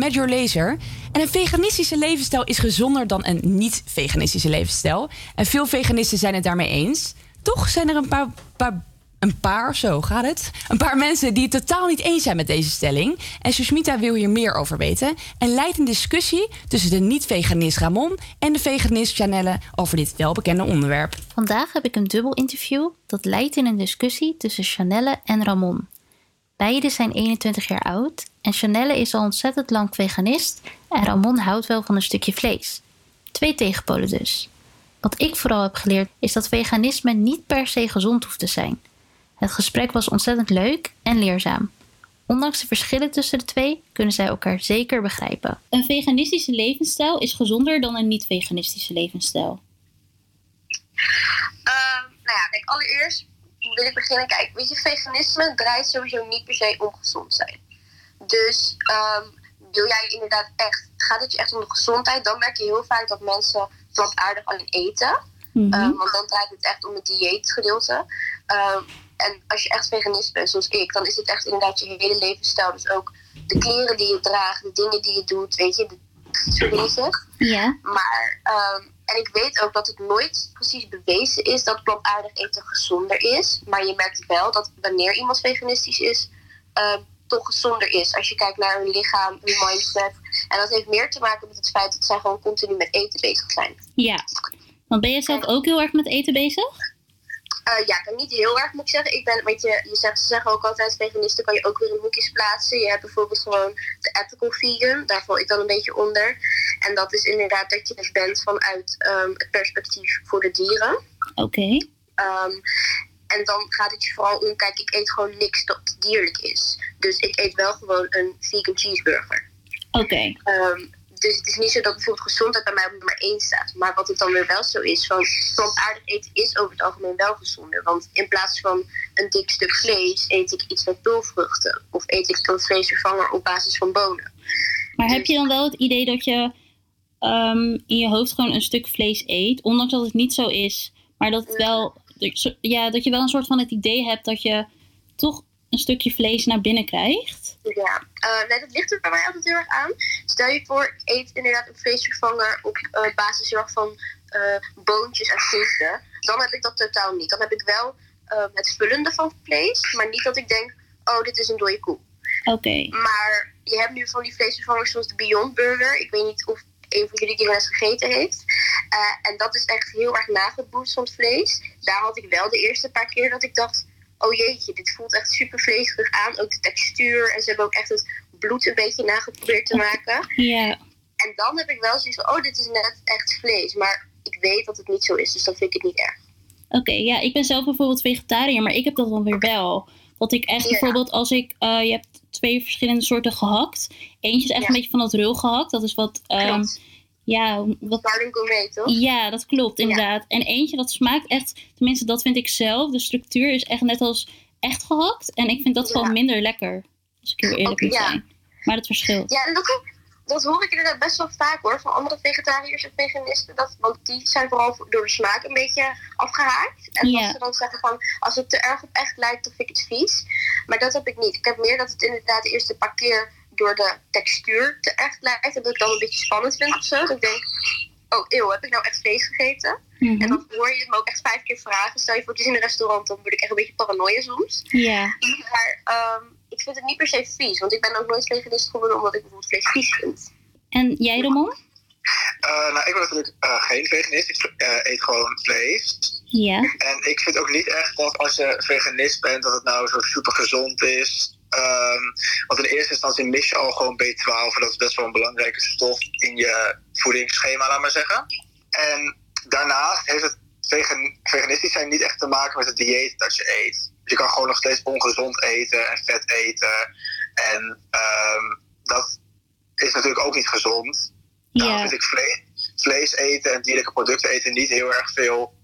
Head on Me van Major Lazer. En een veganistische levensstijl is gezonder dan een niet-veganistische levensstijl. En veel veganisten zijn het daarmee eens. Toch zijn er een paar, paar, een paar, zo gaat het, een paar mensen die het totaal niet eens zijn met deze stelling. En Sushmita wil hier meer over weten. En leidt een discussie tussen de niet-veganist Ramon en de veganist Janelle over dit welbekende onderwerp. Vandaag heb ik een dubbel interview dat leidt in een discussie tussen Chanelle en Ramon. Beiden zijn 21 jaar oud en Chanelle is al ontzettend lang veganist en Ramon houdt wel van een stukje vlees. Twee tegenpolen dus. Wat ik vooral heb geleerd is dat veganisme niet per se gezond hoeft te zijn. Het gesprek was ontzettend leuk en leerzaam. Ondanks de verschillen tussen de twee kunnen zij elkaar zeker begrijpen. Een veganistische levensstijl is gezonder dan een niet-veganistische levensstijl. Ehm, nou ja, kijk, allereerst wil ik beginnen. Kijk, weet je, veganisme draait sowieso niet per se om gezond zijn. Dus ehm, wil jij inderdaad echt, gaat het je echt om de gezondheid, dan merk je heel vaak dat mensen plantaardig alleen eten. Mhm. Ehm, want dan draait het echt om het dieetgedeelte. Ehm, en als je echt veganist bent, zoals ik, dan is het echt inderdaad je hele levensstijl. Dus ook de kleren die je draagt, de dingen die je doet, weet je, de soort dingetjes. Ja. Maar, ehm, en ik weet ook dat het nooit precies bewezen is dat plantaardig eten gezonder is. Maar je merkt wel dat wanneer iemand veganistisch is, ehm, toch gezonder is. Als je kijkt naar hun lichaam, hun mindset. En dat heeft meer te maken met het feit dat zij gewoon continu met eten bezig zijn. Ja. Want ben jij zelf ook heel erg met eten bezig? Eh, ja, ik ben niet heel erg, moet ik zeggen. Ik ben, weet je, je zegt, ze zeggen ook altijd, veganisten kan je ook weer in hoekjes plaatsen. Je hebt bijvoorbeeld gewoon de ethical vegan, daar val ik dan een beetje onder. En dat is inderdaad dat je het bent vanuit ehm, het perspectief voor de dieren. Oké. Ehm, en dan gaat het je vooral om, kijk, ik eet gewoon niks dat dierlijk is. Dus ik eet wel gewoon een vegan cheeseburger. Oké. Ehm, dus het is niet zo dat bijvoorbeeld gezondheid bij mij op nummer 1 staat. Maar wat het dan weer wel zo is, van plantaardig eten is over het algemeen wel gezonder. Want in plaats van een dik stuk vlees, eet ik iets met pulvruchten. Of eet ik een vleesvervanger op basis van bonen. Maar heb je dan wel het idee dat je ehm, in je hoofd gewoon een stuk vlees eet, ondanks dat het niet zo is, maar dat, het wel, ja, dat je wel een soort van het idee hebt dat je toch een stukje vlees naar binnen krijgt? Ja, eh, nee, dat ligt er bij mij altijd heel erg aan. Stel je voor, ik eet inderdaad een vleesvervanger op eh, basis heel erg van eh, boontjes en groenten. Dan heb ik dat totaal niet. Dan heb ik wel het vullende van vlees, maar niet dat ik denk, oh, dit is een dode koe. Oké. Maar je hebt nu van die vleesvervangers zoals de Beyond Burger. Ik weet niet of een van jullie die wel eens gegeten heeft. En dat is echt heel erg nageboetst van het vlees. Daar had ik wel de eerste paar keer dat ik dacht... Oh jeetje, dit voelt echt super vleesig aan. Ook de textuur. En ze hebben ook echt het bloed een beetje nageprobeerd te maken. Ja. En dan heb ik wel zoiets van... Oh, dit is net echt vlees. Maar ik weet dat het niet zo is. Dus dan vind ik het niet erg. Oké, ja, ik ben zelf bijvoorbeeld vegetariër, maar ik heb dat dan weer wel. Dat ik echt Ja. bijvoorbeeld als ik, eh, je hebt twee verschillende soorten gehakt. Eentje is echt een beetje van dat rul gehakt. Dat is wat, ehm, ja, wat... Garden gourmet, toch? Ja, dat klopt, inderdaad. En eentje dat smaakt echt, tenminste dat vind ik zelf, de structuur is echt net als echt gehakt. En ik vind dat gewoon minder lekker, als ik heel eerlijk moet Ja. zijn. Maar dat verschilt. Ja, en dat, dat hoor ik inderdaad best wel vaak hoor. Van andere vegetariërs en veganisten. Dat, want die zijn vooral door de smaak een beetje afgehaakt. En Ja. dat ze dan zeggen van... Als het te erg op echt lijkt, dan vind ik het vies. Maar dat heb ik niet. Ik heb meer dat het inderdaad de eerste paar keer... door de textuur te echt lijkt. En dat ik dan een beetje spannend vind of zo. Dat ik denk... Oh, eeuw, heb ik nou echt vlees gegeten? Mhm. En dan hoor je me ook echt vijf keer vragen. Stel je voor, het is in een restaurant, dan word ik echt een beetje paranoia soms. Ja. Maar ehm, ik vind het niet per se vies. Want ik ben ook nooit veganist geworden omdat ik bijvoorbeeld vlees vies vind. En jij, Ramon? Eh, nou, ik ben natuurlijk eh, geen veganist. Ik eh, eet gewoon vlees. Ja. En ik vind ook niet echt dat als je veganist bent, dat het nou zo super gezond is. Ehm, want in eerste instantie mis je al gewoon B12. En dat is best wel een belangrijke stof in je voedingsschema, laat maar zeggen. En daarnaast heeft het vegan, veganistisch zijn niet echt te maken met het dieet dat je eet. Dus je kan gewoon nog steeds ongezond eten en vet eten. En ehm, dat is natuurlijk ook niet gezond. Daarom Ja. vind ik vlees, vlees eten en dierlijke producten eten niet heel erg veel,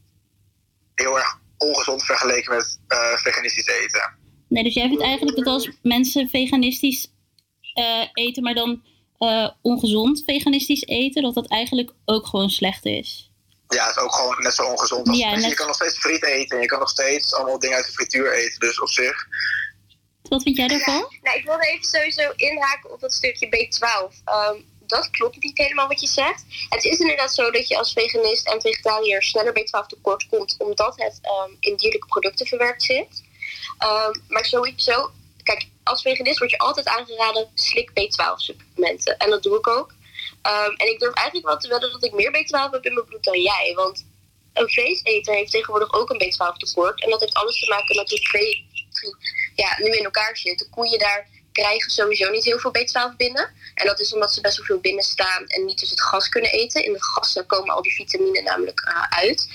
heel erg ongezond vergeleken met eh, veganistisch eten. Nee, dus jij vindt eigenlijk dat als mensen veganistisch eh, eten, maar dan eh, ongezond veganistisch eten, dat dat eigenlijk ook gewoon slecht is. Ja, het is ook gewoon net zo ongezond. Als, Ja, net- Je kan nog steeds friet eten en je kan nog steeds allemaal dingen uit de frituur eten. Dus op zich, Wat vind jij daarvan? Nou, ik wilde even sowieso inhaken op dat stukje B12. Ehm, dat klopt niet helemaal wat je zegt. Het is inderdaad zo dat je als veganist en vegetariër sneller B12 tekort komt, omdat het ehm, in dierlijke producten verwerkt zit. Ehm, maar sowieso, kijk, als veganist wordt je altijd aangeraden, slik B12 supplementen. En dat doe ik ook. Ehm, en ik durf eigenlijk wel te wedden dat ik meer B12 heb in mijn bloed dan jij. Want een vleeseter heeft tegenwoordig ook een B12 tekort. En dat heeft alles te maken met hoe vlees ja, nu in elkaar zit. De koeien daar krijgen sowieso niet heel veel B12 binnen. En dat is omdat ze best wel veel binnen staan en niet dus het gas kunnen eten. In de gassen komen al die vitamine namelijk eh, uit.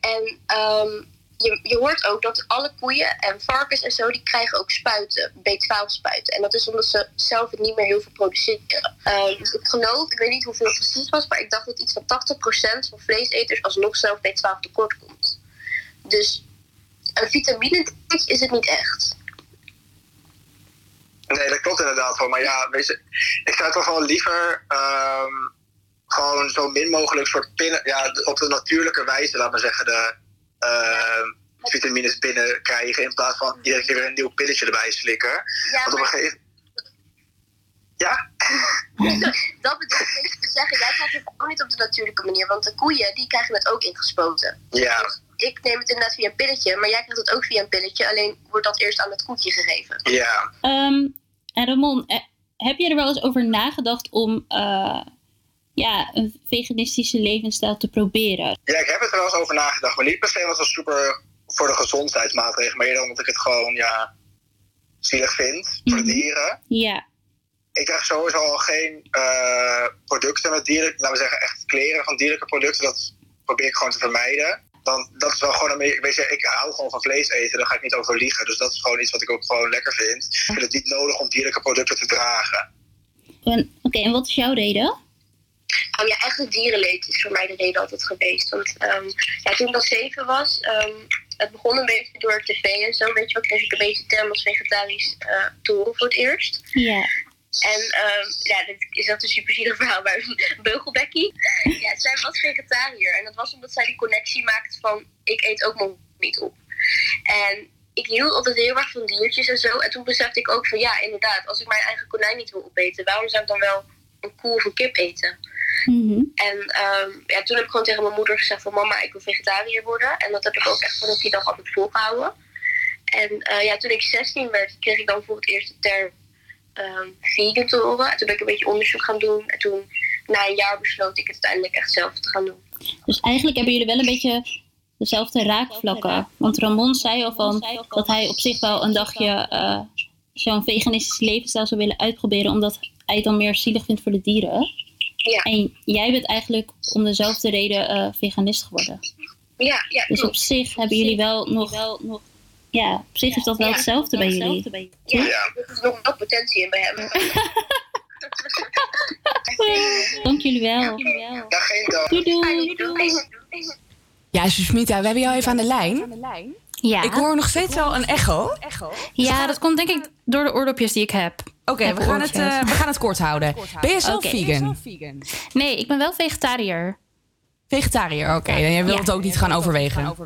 En ehm, je, je hoort ook dat alle koeien en varkens en zo, die krijgen ook spuiten, B12 spuiten. En dat is omdat ze zelf het niet meer heel veel produceren. Dus ik geloof, ik weet niet hoeveel het precies was, maar ik dacht dat iets van 80% van vleeseters alsnog zelf B12 tekort komt. Dus een vitamine is het niet echt. nee, dat klopt inderdaad wel. Maar ja, ik zou toch wel liever ehm, gewoon zo min mogelijk soort pinnen, ja, op de natuurlijke wijze, laat maar zeggen, de vitamines binnen krijgen. In plaats van iedere keer weer een nieuw pilletje erbij slikken. Want op een gegeven Ja? dat bedoel ik niet te zeggen. Jij krijgt het ook niet op de natuurlijke manier. Want de koeien, die krijgen het ook ingespoten. Ja. Dus ik neem het inderdaad via een pilletje. Maar jij krijgt het ook via een pilletje. Alleen wordt dat eerst aan het koetje gegeven. Ja. Ehm, en Ramon, eh, heb je er wel eens over nagedacht om eh, ja, een veganistische levensstijl te proberen? Ja, ik heb het er wel eens over nagedacht. Maar niet per se wat als super voor de gezondheidsmaatregelen. Maar eerder omdat ik het gewoon, ja, zielig vind voor de dieren. Ja. Ik krijg sowieso al geen eh, producten met dierlijke, laten we zeggen echt kleren van dierlijke producten. Dat probeer ik gewoon te vermijden. Dan, dat is wel gewoon een beetje, weet je, ik hou gewoon van vlees eten, daar ga ik niet over liegen. Dus dat is gewoon iets wat ik ook gewoon lekker vind. Ik vind het niet nodig om dierlijke producten te dragen. En- Oké, en wat is jouw reden? Oh ja, eigenlijk dierenleed is voor mij de reden altijd geweest. Want ehm, ja, toen ik nog zeven was, ehm, het begon een beetje door tv en zo. Weet je wel, kreeg ik een beetje term als vegetarisch eh te horen voor het eerst. Ja. En ehm, ja, is dat een super zielig verhaal, maar Beugelbekkie, ja, zij was vegetariër. En dat was omdat zij die connectie maakt van, ik eet ook mijn niet op. En ik hield altijd heel erg van diertjes en zo. En toen besefte ik ook van, ja, inderdaad, als ik mijn eigen konijn niet wil opeten, waarom zou ik dan wel een koe of een kip eten? En ehm, ja, toen heb ik gewoon tegen mijn moeder gezegd van, mama, ik wil vegetariër worden. En dat heb ik ook echt vanaf die dag altijd volgehouden. En eh, ja, toen ik 16 werd, kreeg ik dan voor het eerst de term ehm, vegan te horen. En toen ben ik een beetje onderzoek gaan doen. En toen, na een jaar, besloot ik het uiteindelijk echt zelf te gaan doen. Dus eigenlijk hebben jullie wel een beetje dezelfde raakvlakken. Want Ramon zei al van dat hij op zich wel een dagje eh, zo'n veganistisch levensstijl zou willen uitproberen, omdat hij het dan meer zielig vindt voor de dieren. Ja. En jij bent eigenlijk om dezelfde reden eh, veganist geworden. Ja, ja Dus op zich hebben jullie wel nog, nog ja, op zich is dat wel Ja, hetzelfde bij jullie. Ja, er is nog wel potentie in bij hem. Dank jullie wel. Dag geen dag. Doei doei. Ja, Susmita, we hebben jou even aan de lijn. Ja. Ik hoor nog steeds wel een echo. Ja, dat komt denk ik door de oordopjes die ik heb. Oké, we, gaan het, eh, we gaan het kort houden. Ben je zelf vegan? Nee, ik ben wel vegetariër. Vegetariër, oké. En jij wilt het ook niet gaan overwegen?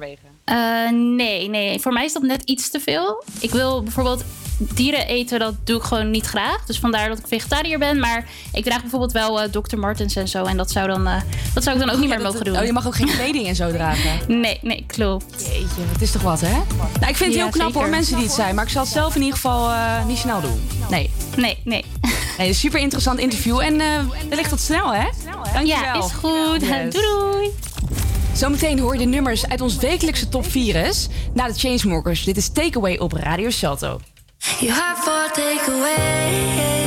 Eh, nee, nee. Voor mij is dat net iets te veel. Ik wil bijvoorbeeld dieren eten, dat doe ik gewoon niet graag. Dus vandaar dat ik vegetariër ben. Maar ik draag bijvoorbeeld wel eh, Dr. Martens en zo. En dat zou, dan, eh, dat zou ik dan ook niet meer mogen doen. Oh, je mag ook geen kleding en zo dragen? Nee, nee, klopt. Jeetje, het is toch wat, hè? Nou, ik vind het Ja, heel knap hoor, zeker. mensen die het zijn. Maar ik zal het zelf in ieder geval niet snel doen. Nee. Nee, nee. Nee, super interessant interview. En wellicht tot snel, hè? Dankjewel. Ja, is goed. Doei, doei. Zometeen hoor je de nummers uit ons wekelijkse top 4 na de Chainsmokers. Dit is Takeaway op Radio Salto. You have.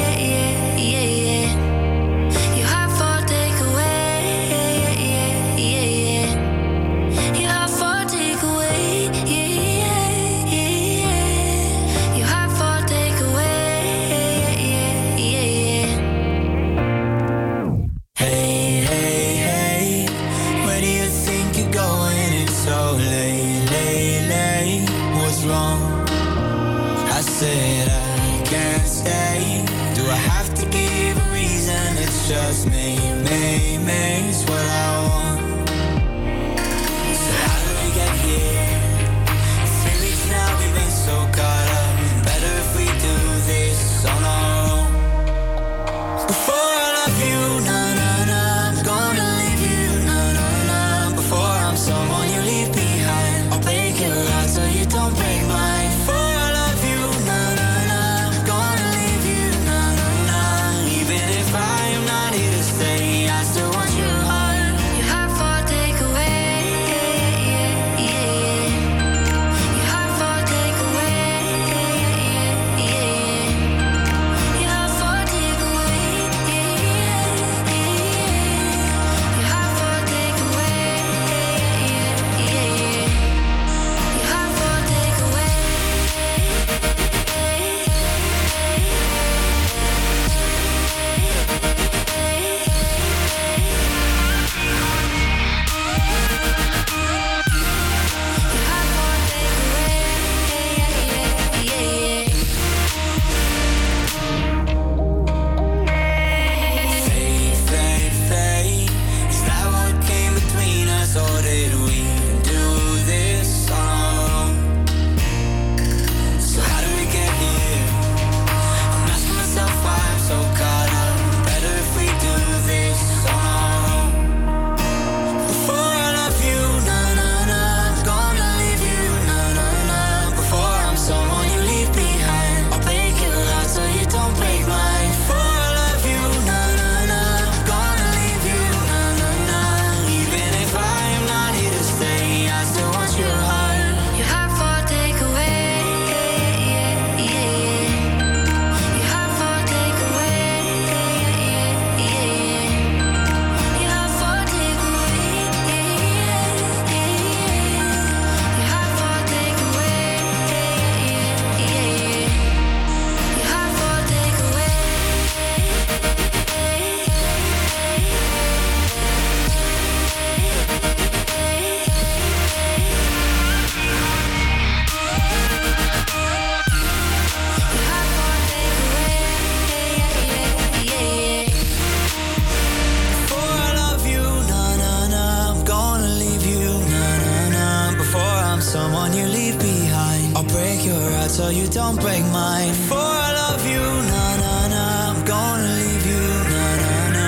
I'm someone you leave behind, I'll break your heart so you don't break mine. Before I love you, na na na, I'm gonna leave you, na na na.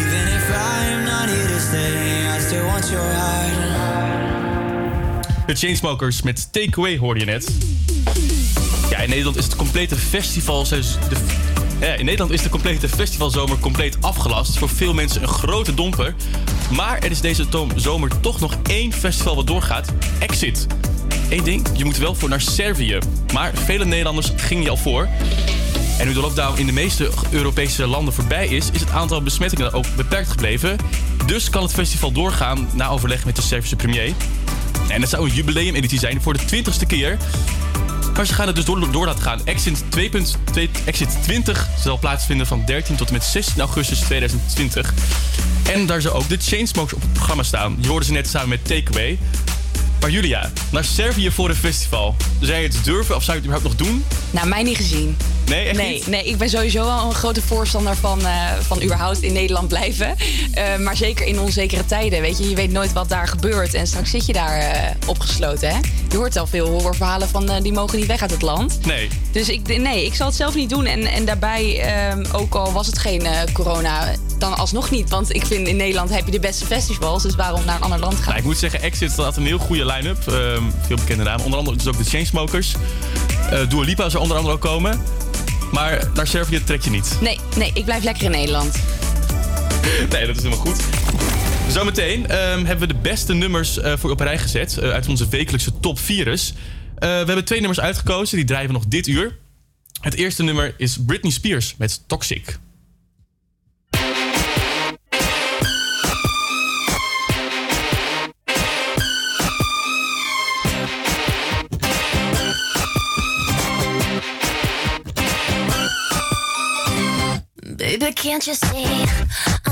Even if I am not here to stay, I still want your heart. De Chainsmokers met Takeaway hoorde je net. Ja, in Nederland is het complete festival... De, in Nederland is de complete festivalzomer compleet afgelast. Voor veel mensen een grote domper. Maar er is deze zomer toch nog één festival wat doorgaat. Exit. Eén ding, je moet wel voor naar Servië. Maar vele Nederlanders gingen je al voor. En nu de lockdown in de meeste Europese landen voorbij is... is het aantal besmettingen ook beperkt gebleven. Dus kan het festival doorgaan na overleg met de Servische premier. En dat zou een jubileumeditie zijn voor de 20ste keer. Maar ze gaan het dus door, door laten gaan. Exit 2.2 Exit 20 zal plaatsvinden van 13 tot en met 16 augustus 2020. En daar zou ook de Chainsmokers op het programma staan. Je hoorde ze net samen met Takeaway. Maar Julia, naar Servië voor een festival. Zou je het durven of zou je het überhaupt nog doen? Nou, mij niet gezien. Nee, echt nee, niet? nee, ik ben sowieso wel een grote voorstander van, eh, van überhaupt in Nederland blijven. Eh, maar zeker in onzekere tijden, weet je. Je weet nooit wat daar gebeurt. En straks zit je daar eh, opgesloten, hè. Je hoort al veel horrorverhalen van die mogen niet weg uit het land. Nee. Dus ik, nee, ik zal het zelf niet doen. En, en daarbij, ehm, ook al was het geen corona, dan alsnog niet. Want ik vind in Nederland heb je de beste festivals. Dus waarom naar een ander land gaan? Nou, ik moet zeggen, Exit had een heel goede line-up. Ehm, veel bekende namen. Onder andere dus ook de Chainsmokers. Dua Lipa zou onder andere ook komen. Maar naar Servië trek je niet. Nee, nee, ik blijf lekker in Nederland. Nee, dat is helemaal goed. Zometeen ehm, hebben we de beste nummers eh, voor op rij gezet eh, uit onze wekelijkse top 4's. Eh, we hebben twee nummers uitgekozen, die we nog dit uur. Het eerste nummer is Britney Spears met Toxic. Baby, can't you see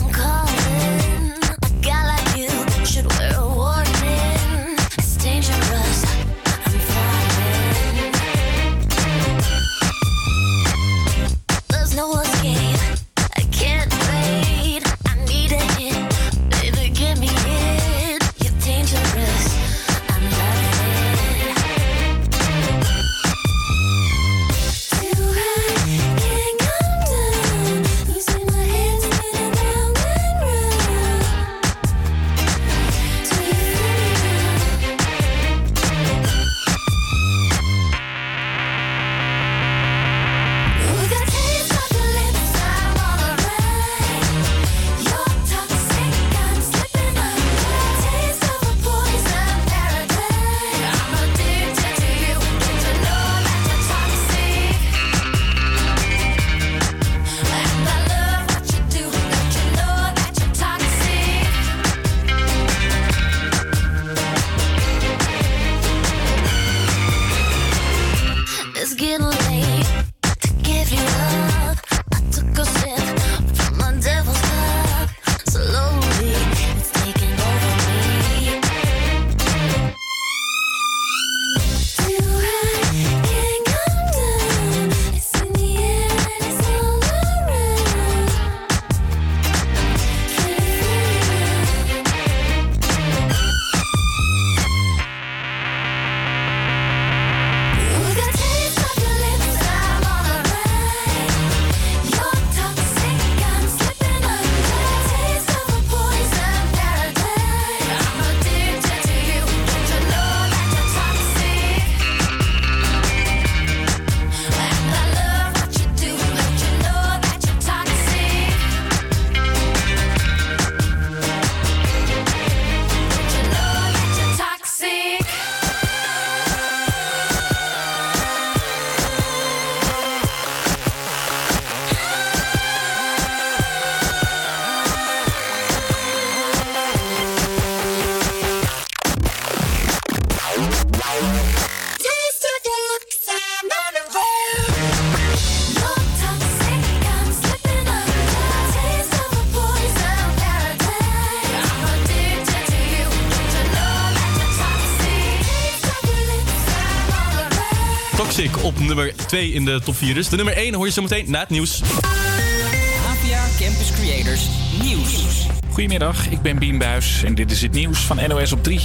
2 in de top 4's. De nummer 1 hoor je zo meteen na het nieuws. APA Campus Creators Nieuws. Goedemiddag, ik ben Bien Buis en dit is het nieuws van NOS op 3.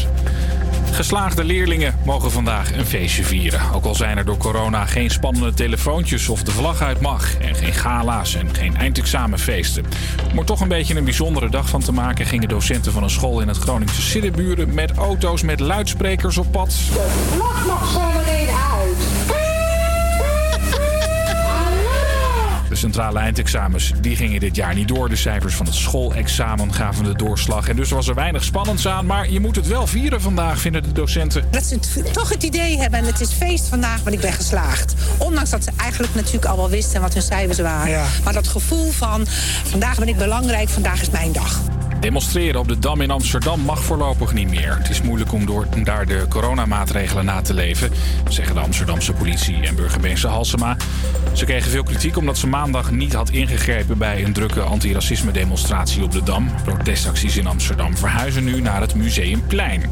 Geslaagde leerlingen mogen vandaag een feestje vieren. Ook al zijn er door corona geen spannende telefoontjes of de vlag uit mag. En geen gala's en geen eindexamenfeesten. Om er toch een beetje een bijzondere dag van te maken... gingen docenten van een school in het Groningse Siddeburen... met auto's met luidsprekers op pad. vlag mag zo meteen uit. De centrale eindexamens die gingen dit jaar niet door. De cijfers van het schoolexamen gaven de doorslag. En dus was er weinig spannends aan. Maar je moet het wel vieren vandaag, vinden de docenten. Dat ze het- toch het idee hebben, en het is feest vandaag, want ik ben geslaagd. Ondanks dat ze eigenlijk natuurlijk al wel wisten wat hun cijfers waren. Maar dat gevoel van, vandaag ben ik belangrijk, vandaag is mijn dag. Demonstreren op de Dam in Amsterdam mag voorlopig niet meer. Het is moeilijk om, door, om daar de coronamaatregelen na te leven, zeggen de Amsterdamse politie en burgemeester Halsema. Ze kregen veel kritiek omdat ze maandag niet had ingegrepen bij een drukke antiracisme demonstratie op de Dam. Protestacties in Amsterdam verhuizen nu naar het Museumplein.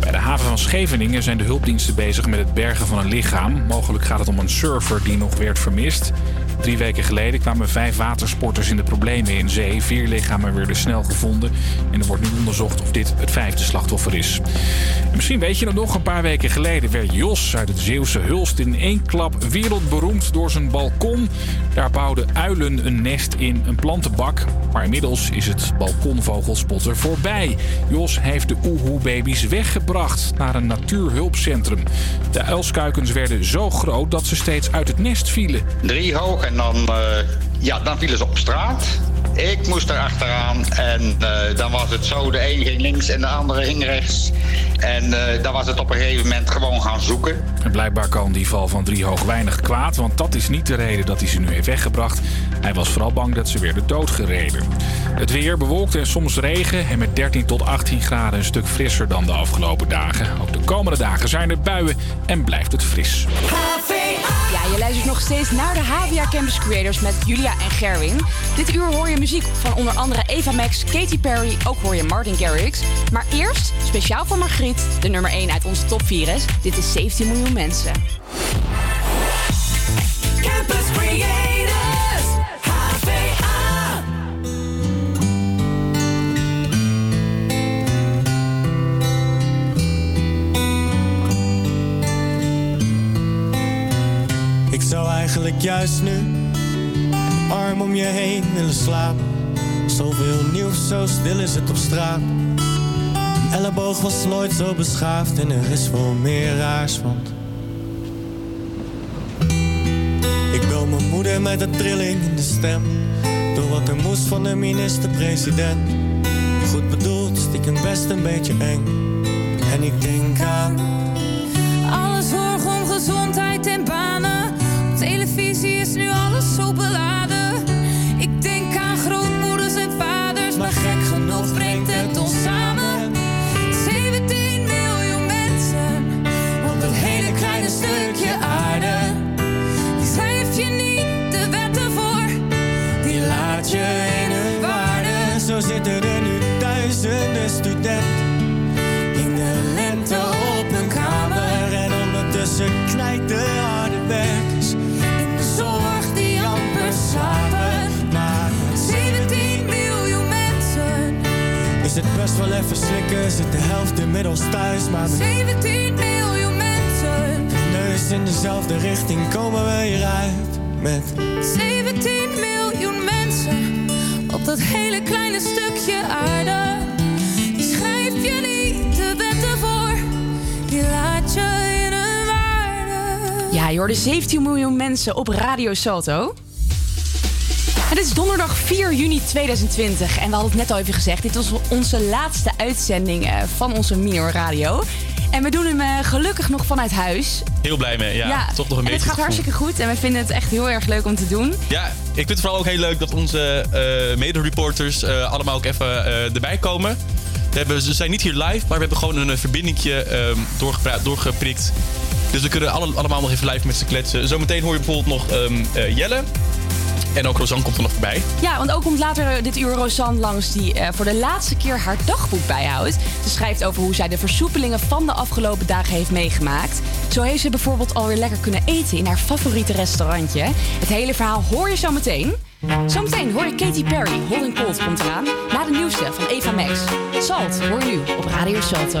Bij de haven van Scheveningen zijn de hulpdiensten bezig met het bergen van een lichaam. Mogelijk gaat het om een surfer die nog werd vermist. Drie weken geleden kwamen vijf watersporters in de problemen in zee. Vier lichamen werden snel gevonden. En er wordt nu onderzocht of dit het vijfde slachtoffer is. En misschien weet je het nog, een paar weken geleden werd Jos uit het Zeeuwse Hulst in één klap wereldberoemd door zijn balkon. Daar bouwden uilen een nest in een plantenbak. Maar inmiddels is het balkonvogelspotter voorbij. Jos heeft de oehoe-baby's weggebracht naar een natuurhulpcentrum. De uilskuikens werden zo groot dat ze steeds uit het nest vielen. Drie hoog en dan, eh, ja, dan vielen ze op straat. Ik moest er achteraan en eh, dan was het zo, de een ging links en de andere ging rechts. En eh, dan was het op een gegeven moment gewoon gaan zoeken. En blijkbaar kan die val van Driehoog weinig kwaad, want dat is niet de reden dat hij ze nu heeft weggebracht. Hij was vooral bang dat ze werden doodgereden. Het weer bewolkt en soms regen en met 13 tot 18 graden een stuk frisser dan de afgelopen dagen. Ook de komende dagen zijn er buien en blijft het fris. Ja, je luistert nog steeds naar de HVA Campus Creators met Julia en Gerwin. Dit uur hoor je muziek van onder andere Eva Max, Katy Perry, ook hoor je Martin Garrix. Maar eerst, speciaal voor Margriet, de nummer 1 uit onze top 4 is. Dit is 17 miljoen mensen. Campus Creators, HVA. Ik zou eigenlijk juist nu arm om je heen willen slapen. Zoveel nieuws, zo stil is het op straat. Een elleboog was nooit zo beschaafd en er is wel meer raars, want ik bel mijn moeder met een trilling in de stem. Door wat er moest van de minister-president. Goed bedoeld, stiekem best een beetje eng. En ik denk aan is het best wel even slikken, zit de helft inmiddels thuis. Maar met 17 miljoen mensen. neus in dezelfde richting komen we hieruit. Met 17 miljoen mensen op dat hele kleine stukje aarde. Die schrijf je niet de wetten voor, die laat je in een waarde. Ja, je hoorde 17 miljoen mensen op Radio Salto. Het is donderdag 4 juni 2020 en we hadden het net al even gezegd. Dit was onze laatste uitzending eh, van onze Minor Radio. En we doen hem eh, gelukkig nog vanuit huis. Heel blij mee, ja. Toch nog een en beetje het gaat gevoel. hartstikke goed en we vinden het echt heel erg leuk om te doen. Ja, ik vind het vooral ook heel leuk dat onze eh mede-reporters allemaal ook even erbij komen. We hebben, ze zijn niet hier live, maar we hebben gewoon een verbindingje ehm, doorgeprikt. Dus we kunnen alle, allemaal nog even live met ze kletsen. Zometeen hoor je bijvoorbeeld nog eh, Jelle. En ook Rosanne komt er nog voorbij. Ja, want ook komt later dit uur Rosanne langs die eh, voor de laatste keer haar dagboek bijhoudt. Ze schrijft over hoe zij de versoepelingen van de afgelopen dagen heeft meegemaakt. Zo heeft ze bijvoorbeeld alweer lekker kunnen eten in haar favoriete restaurantje. Het hele verhaal hoor je zo meteen. Zometeen hoor je Katy Perry, and Cold komt eraan. Na de nieuwste van Eva Max. Salt hoor je nu op Radio Salto.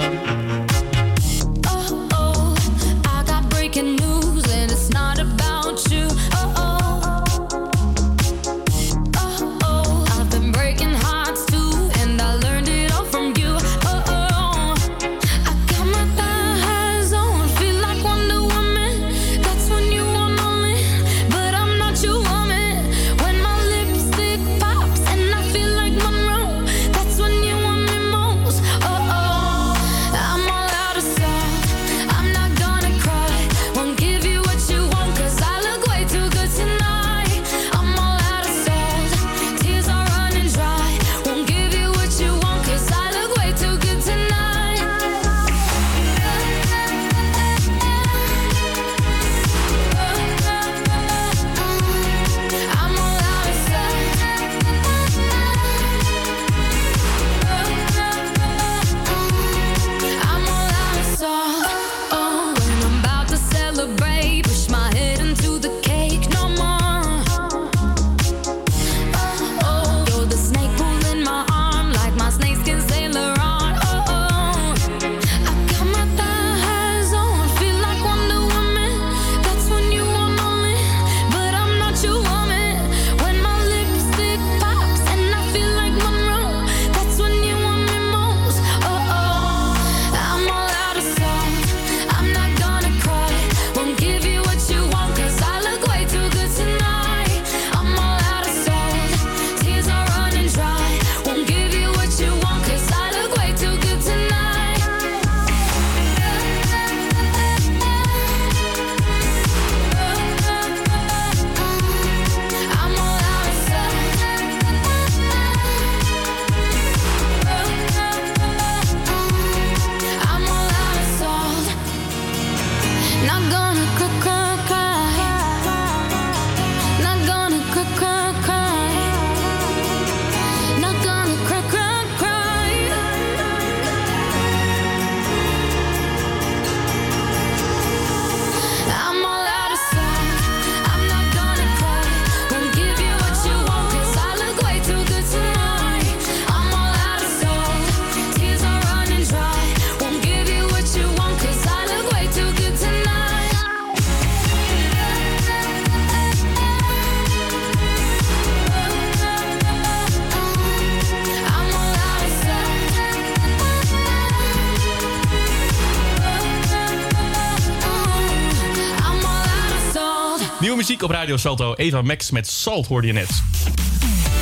Op Radio Salto. Eva Max met Salt hoorde je net.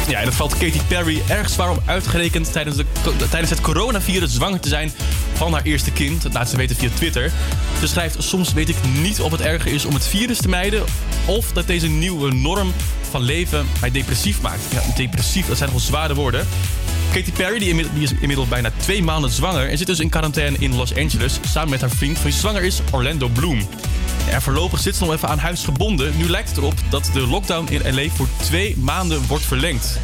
Ja, en dat valt Katy Perry erg zwaar om uitgerekend tijdens, de, tijdens het coronavirus zwanger te zijn van haar eerste kind. Dat laat ze weten via Twitter. Ze schrijft, soms weet ik niet of het erger is om het virus te mijden... of dat deze nieuwe norm van leven mij depressief maakt. Ja, depressief, dat zijn nogal zware woorden. Katy Perry die die is inmiddels bijna twee maanden zwanger... en zit dus in quarantaine in Los Angeles... samen met haar vriend wie zwanger is, Orlando Bloom. Ja, voorlopig zit ze nog even aan huis gebonden. Nu lijkt het erop dat de lockdown in LA voor twee maanden wordt verlengd.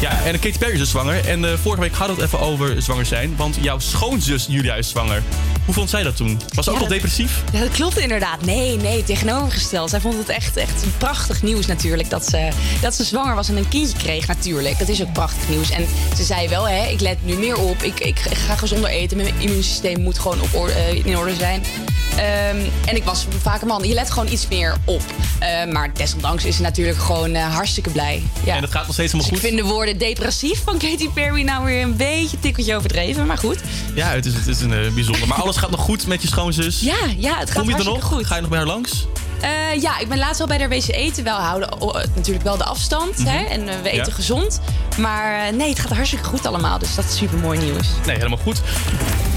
Ja, en Katy Perry is dus zwanger. En eh, vorige week hadden we het even over zwanger zijn. Want jouw schoonzus Julia is zwanger. Hoe vond zij dat toen? Was ze ook al depressief? Ja, dat klopt inderdaad. Nee, nee, tegenovergesteld. Zij vond het echt, echt prachtig nieuws natuurlijk. Dat ze, dat ze zwanger was en een kindje kreeg natuurlijk. Dat is ook prachtig nieuws. En ze zei wel, hè, ik let nu meer op. Ik, ik ga gezonder eten. Mijn immuunsysteem moet gewoon op orde, eh, in orde zijn. Ehm, en ik was vaak een man. Je let gewoon iets meer op. Eh, maar desondanks is ze natuurlijk gewoon eh, hartstikke blij. Ja. En dat gaat nog steeds helemaal Dus goed? ik vind de woorden depressief van Katy Perry nou weer een beetje tikkeltje overdreven. Maar goed. Ja, het is, het is een eh, bijzonder. Maar alles gaat nog goed met je schoonzus? Ja, ja, het gaat Kom je er hartstikke nog? goed. Ga je nog bij haar langs? Eh, ja, ik ben laatst wel bij de wc eten. Wel houden oh, natuurlijk wel de afstand. Mhm. hè? En eh, we eten Ja. gezond. Maar nee, het gaat hartstikke goed allemaal. Dus dat is super mooi nieuws. Nee, helemaal goed.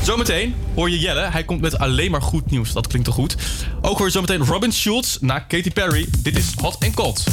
Zometeen hoor je Jelle. Hij komt met alleen maar goed nieuws. Dat klinkt toch goed? Ook hoor je zometeen Robin Schulz na Katy Perry. Dit is Hot and Cold.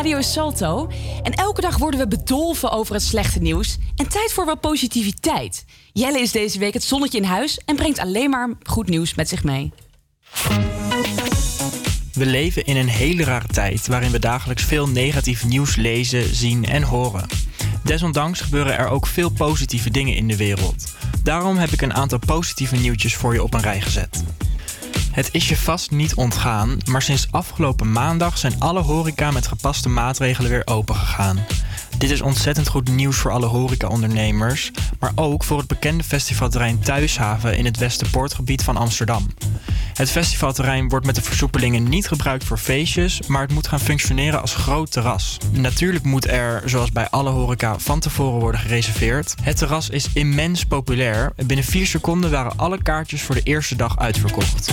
Radio Salto. En elke dag worden we bedolven over het slechte nieuws. En tijd voor wat positiviteit. Jelle is deze week het zonnetje in huis en brengt alleen maar goed nieuws met zich mee. We leven in een hele rare tijd waarin we dagelijks veel negatief nieuws lezen, zien en horen. Desondanks gebeuren er ook veel positieve dingen in de wereld. Daarom heb ik een aantal positieve nieuwtjes voor je op een rij gezet. Het is je vast niet ontgaan, maar sinds afgelopen maandag zijn alle horeca met gepaste maatregelen weer open gegaan. Dit is ontzettend goed nieuws voor alle horecaondernemers, maar ook voor het bekende festivalterrein Thuishaven in het Westerpoortgebied van Amsterdam. Het festivalterrein wordt met de versoepelingen niet gebruikt voor feestjes, maar het moet gaan functioneren als groot terras. Natuurlijk moet er, zoals bij alle horeca, van tevoren worden gereserveerd. Het terras is immens populair. Binnen 4 seconden waren alle kaartjes voor de eerste dag uitverkocht.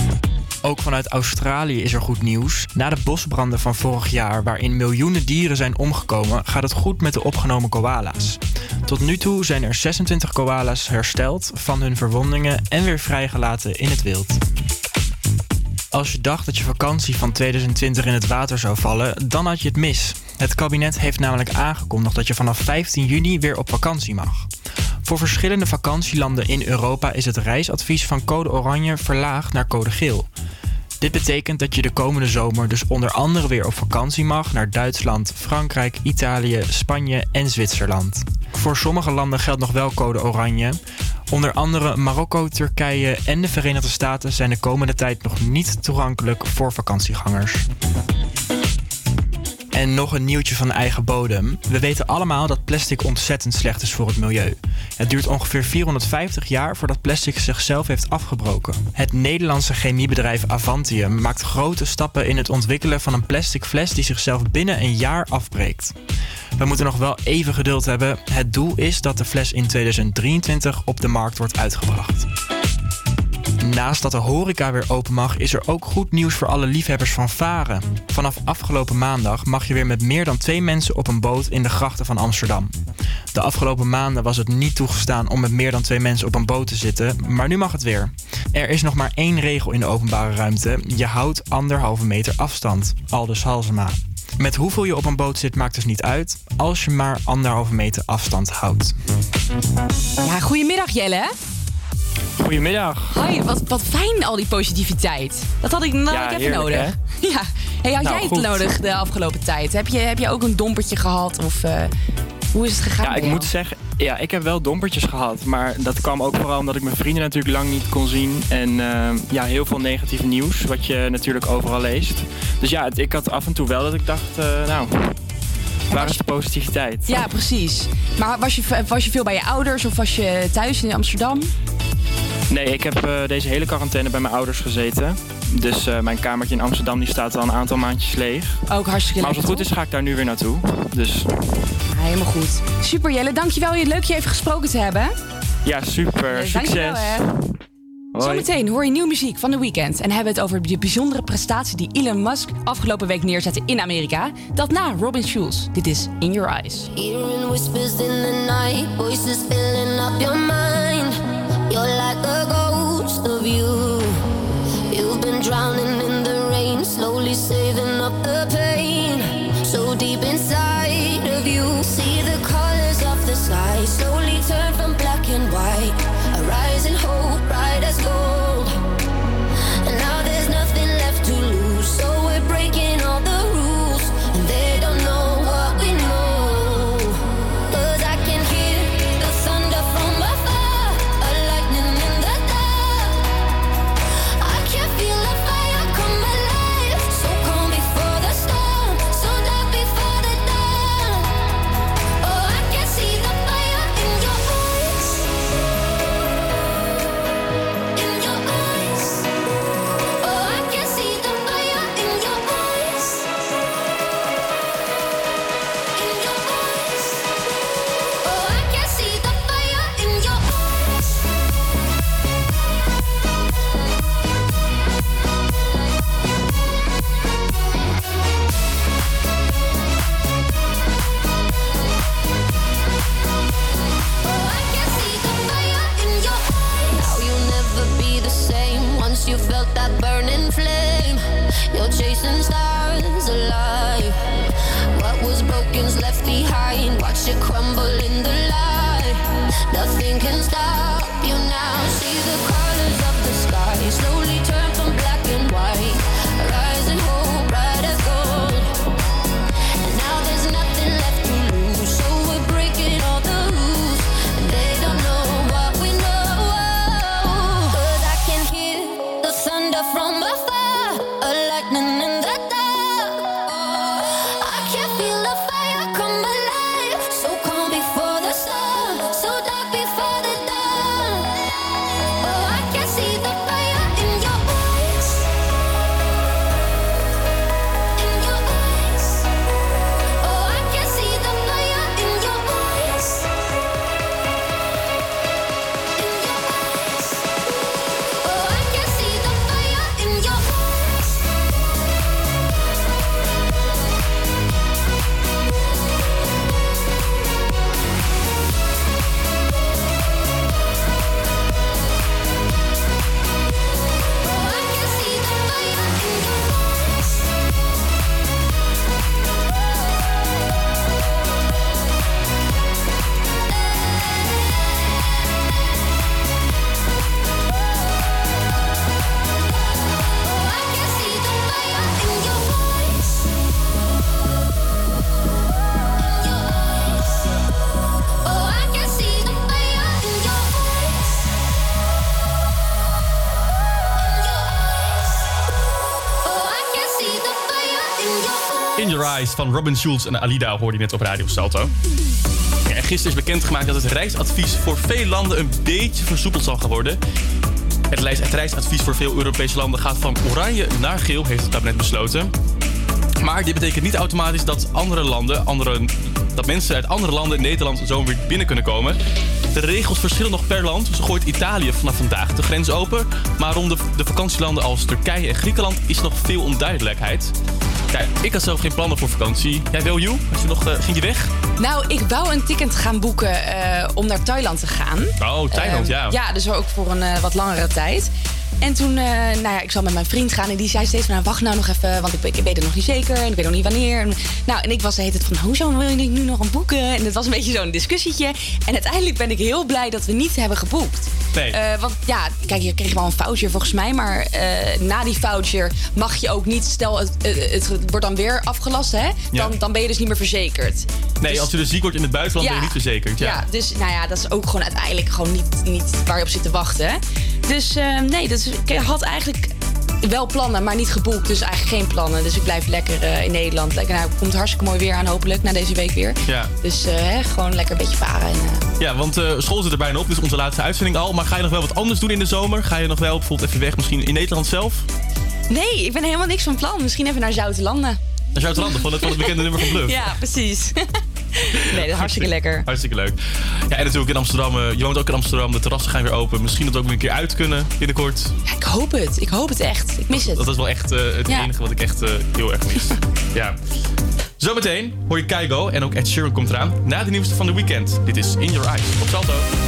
Ook vanuit Australië is er goed nieuws. Na de bosbranden van vorig jaar, waarin miljoenen dieren zijn omgekomen, gaat het goed met de opgenomen koala's. Tot nu toe zijn er 26 koala's hersteld van hun verwondingen en weer vrijgelaten in het wild. Als je dacht dat je vakantie van 2020 in het water zou vallen, dan had je het mis. Het kabinet heeft namelijk aangekondigd dat je vanaf 15 juni weer op vakantie mag. Voor verschillende vakantielanden in Europa is het reisadvies van code oranje verlaagd naar code geel. Dit betekent dat je de komende zomer dus onder andere weer op vakantie mag naar Duitsland, Frankrijk, Italië, Spanje en Zwitserland. Voor sommige landen geldt nog wel code oranje. Onder andere Marokko, Turkije en de Verenigde Staten zijn de komende tijd nog niet toegankelijk voor vakantiegangers. En nog een nieuwtje van eigen bodem. We weten allemaal dat plastic ontzettend slecht is voor het milieu. Het duurt ongeveer 450 jaar voordat plastic zichzelf heeft afgebroken. Het Nederlandse chemiebedrijf Avantium maakt grote stappen in het ontwikkelen van een plastic fles die zichzelf binnen een jaar afbreekt. We moeten nog wel even geduld hebben. Het doel is dat de fles in 2023 op de markt wordt uitgebracht. Naast dat de horeca weer open mag, is er ook goed nieuws voor alle liefhebbers van varen. Vanaf afgelopen maandag mag je weer met meer dan twee mensen op een boot in de grachten van Amsterdam. De afgelopen maanden was het niet toegestaan om met meer dan twee mensen op een boot te zitten, maar nu mag het weer. Er is nog maar één regel in de openbare ruimte: je houdt anderhalve meter afstand. Aldus Halsema. Met hoeveel je op een boot zit maakt dus niet uit, als je maar anderhalve meter afstand houdt. Ja, goedemiddag Jelle. Goedemiddag. Hoi, wat, wat fijn al die positiviteit. Dat had ik, Ja, ik even heerlijk, nodig. Ja. Hey, had Nou, jij het goed. nodig de afgelopen tijd? Heb je, heb je ook een dompertje gehad? Of eh, hoe is het gegaan? Ja, ik jou? moet zeggen, ja, ik heb wel dompertjes gehad. Maar dat kwam ook vooral omdat ik mijn vrienden natuurlijk lang niet kon zien. En eh, ja, heel veel negatief nieuws, wat je natuurlijk overal leest. Dus ja, het- ik had af en toe wel dat ik dacht, eh, nou, waar is de positiviteit? Ja, precies. Maar was je, was je veel bij je ouders of was je thuis in Amsterdam? Nee, ik heb eh, deze hele quarantaine bij mijn ouders gezeten. Dus eh, mijn kamertje in Amsterdam die staat al een aantal maandjes leeg. Ook hartstikke Maar als het goed is, ga ik daar nu weer naartoe. Dus Ja, helemaal goed. Super Jelle, dankjewel. Je leuk je even gesproken te hebben. ja, super. Succes. dankjewel, hè. Hoi. Zometeen hoor je nieuwe muziek van The Weeknd. En hebben we het over de bijzondere prestatie die Elon Musk afgelopen week neerzette in Amerika. Dat na Robin Schulz. Dit is In Your Eyes. Hearing whispers in the night, voices filling up your mind. You're like a ghost of you. You've been drowning in the rain, slowly saving up the pain. So deep inside of you, see the colors of the sky slowly turn from black and white. Van Robin Schulz en Alida hoorde je net op Radio Salto. Ja, en gisteren is bekendgemaakt dat het reisadvies voor veel landen een beetje versoepeld zal gaan worden. Het, reis- het reisadvies voor veel Europese landen gaat van oranje naar geel, heeft het kabinet besloten. Maar dit betekent niet automatisch dat andere landen, andere, dat mensen uit andere landen in Nederland zo weer binnen kunnen komen. De regels verschillen nog per land. Zo gooit Italië vanaf vandaag de grens open. Maar rond de, de vakantielanden als Turkije en Griekenland is nog veel onduidelijkheid. Ja, ik had zelf geen plannen voor vakantie. Jij wel, Joe? Had je nog, eh, ging je weg? Nou, ik wou een ticket gaan boeken eh, om naar Thailand te gaan. Oh, Thailand, Ehm, ja. Ja, dus ook voor een eh, wat langere tijd. En toen, nou ja, ik zat met mijn vriend gaan en die zei steeds van, nou, wacht nou nog even, want ik, ik weet het nog niet zeker en ik weet nog niet wanneer. En, nou, en ik was de hele tijd van, hoezo wil je nu nog een boeken? En het was een beetje zo'n discussietje. En uiteindelijk ben ik heel blij dat we niet hebben geboekt. Nee. Eh, want ja, kijk, je kreeg wel een voucher volgens mij, maar eh, na die voucher mag je ook niet, stel het, het, het wordt dan weer afgelast, hè? Dan, Ja. dan ben je dus niet meer verzekerd. Nee, als je dus ziek wordt in het buitenland, ben je niet verzekerd. Ja. Ja, dus nou ja, dat is ook gewoon uiteindelijk gewoon niet, niet waar je op zit te wachten. Dus eh, nee, dus ik had eigenlijk wel plannen, maar niet geboekt. Dus eigenlijk geen plannen. Dus ik blijf lekker eh, in Nederland. Lekker, nou, het komt hartstikke mooi weer aan hopelijk, na deze week weer. Ja. Dus eh, hè, gewoon lekker een beetje varen. En, eh, Ja, want eh, school zit er bijna op. Dit is onze laatste uitzending al. Maar ga je nog wel wat anders doen in de zomer? Ga je nog wel bijvoorbeeld even weg, misschien in Nederland zelf? Nee, ik ben helemaal niks van plan. Misschien even naar Zoutelanden. Naar Zuid-Landen, van het, van het bekende nummer van Bluff. Ja, precies. nee, dat is hartstikke lekker. Hartstikke leuk. Ja, en natuurlijk in Amsterdam. eh, je woont ook in Amsterdam. De terrassen gaan weer open. Misschien dat we ook weer een keer uit kunnen binnenkort. Ja, ik hoop het. Ik hoop het echt. Ik mis het. Dat is wel echt eh, het Ja. enige wat ik echt heel erg mis. ja. Zometeen hoor je Keigo en ook Ed Sheeran komt eraan. Na de nieuwste van de weekend. Dit is In Your Eyes op Salto.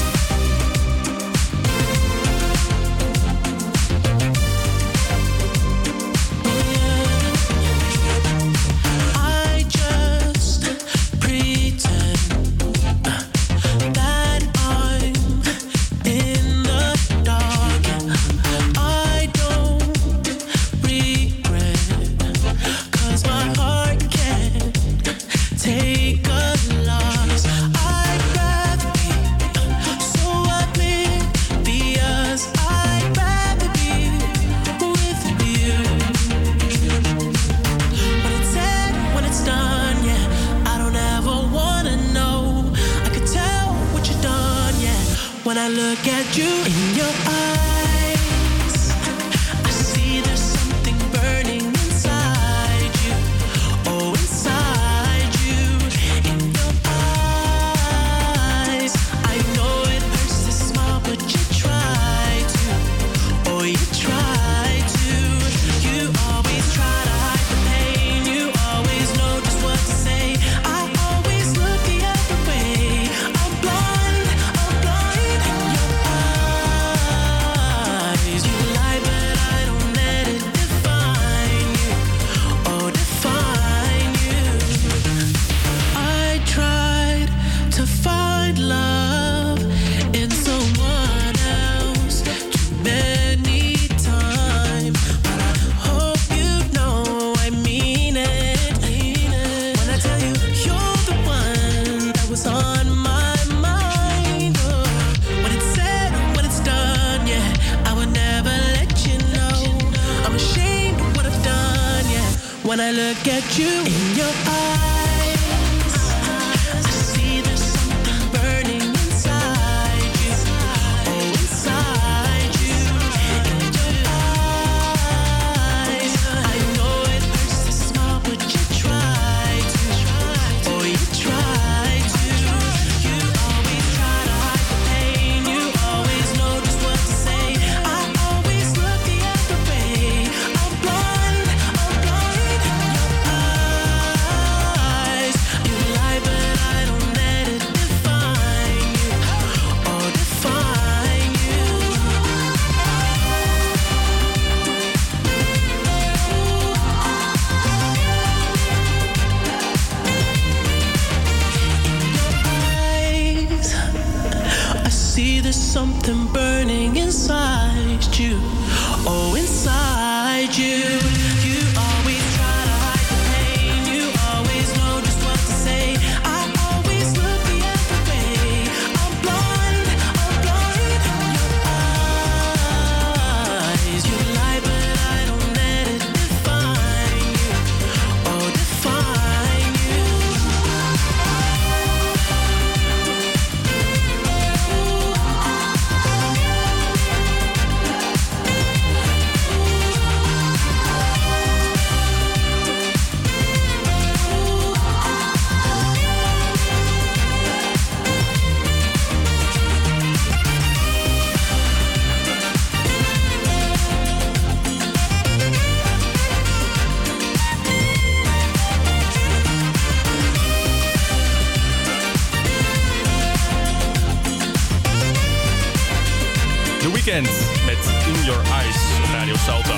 Your Eyes Radio Salto.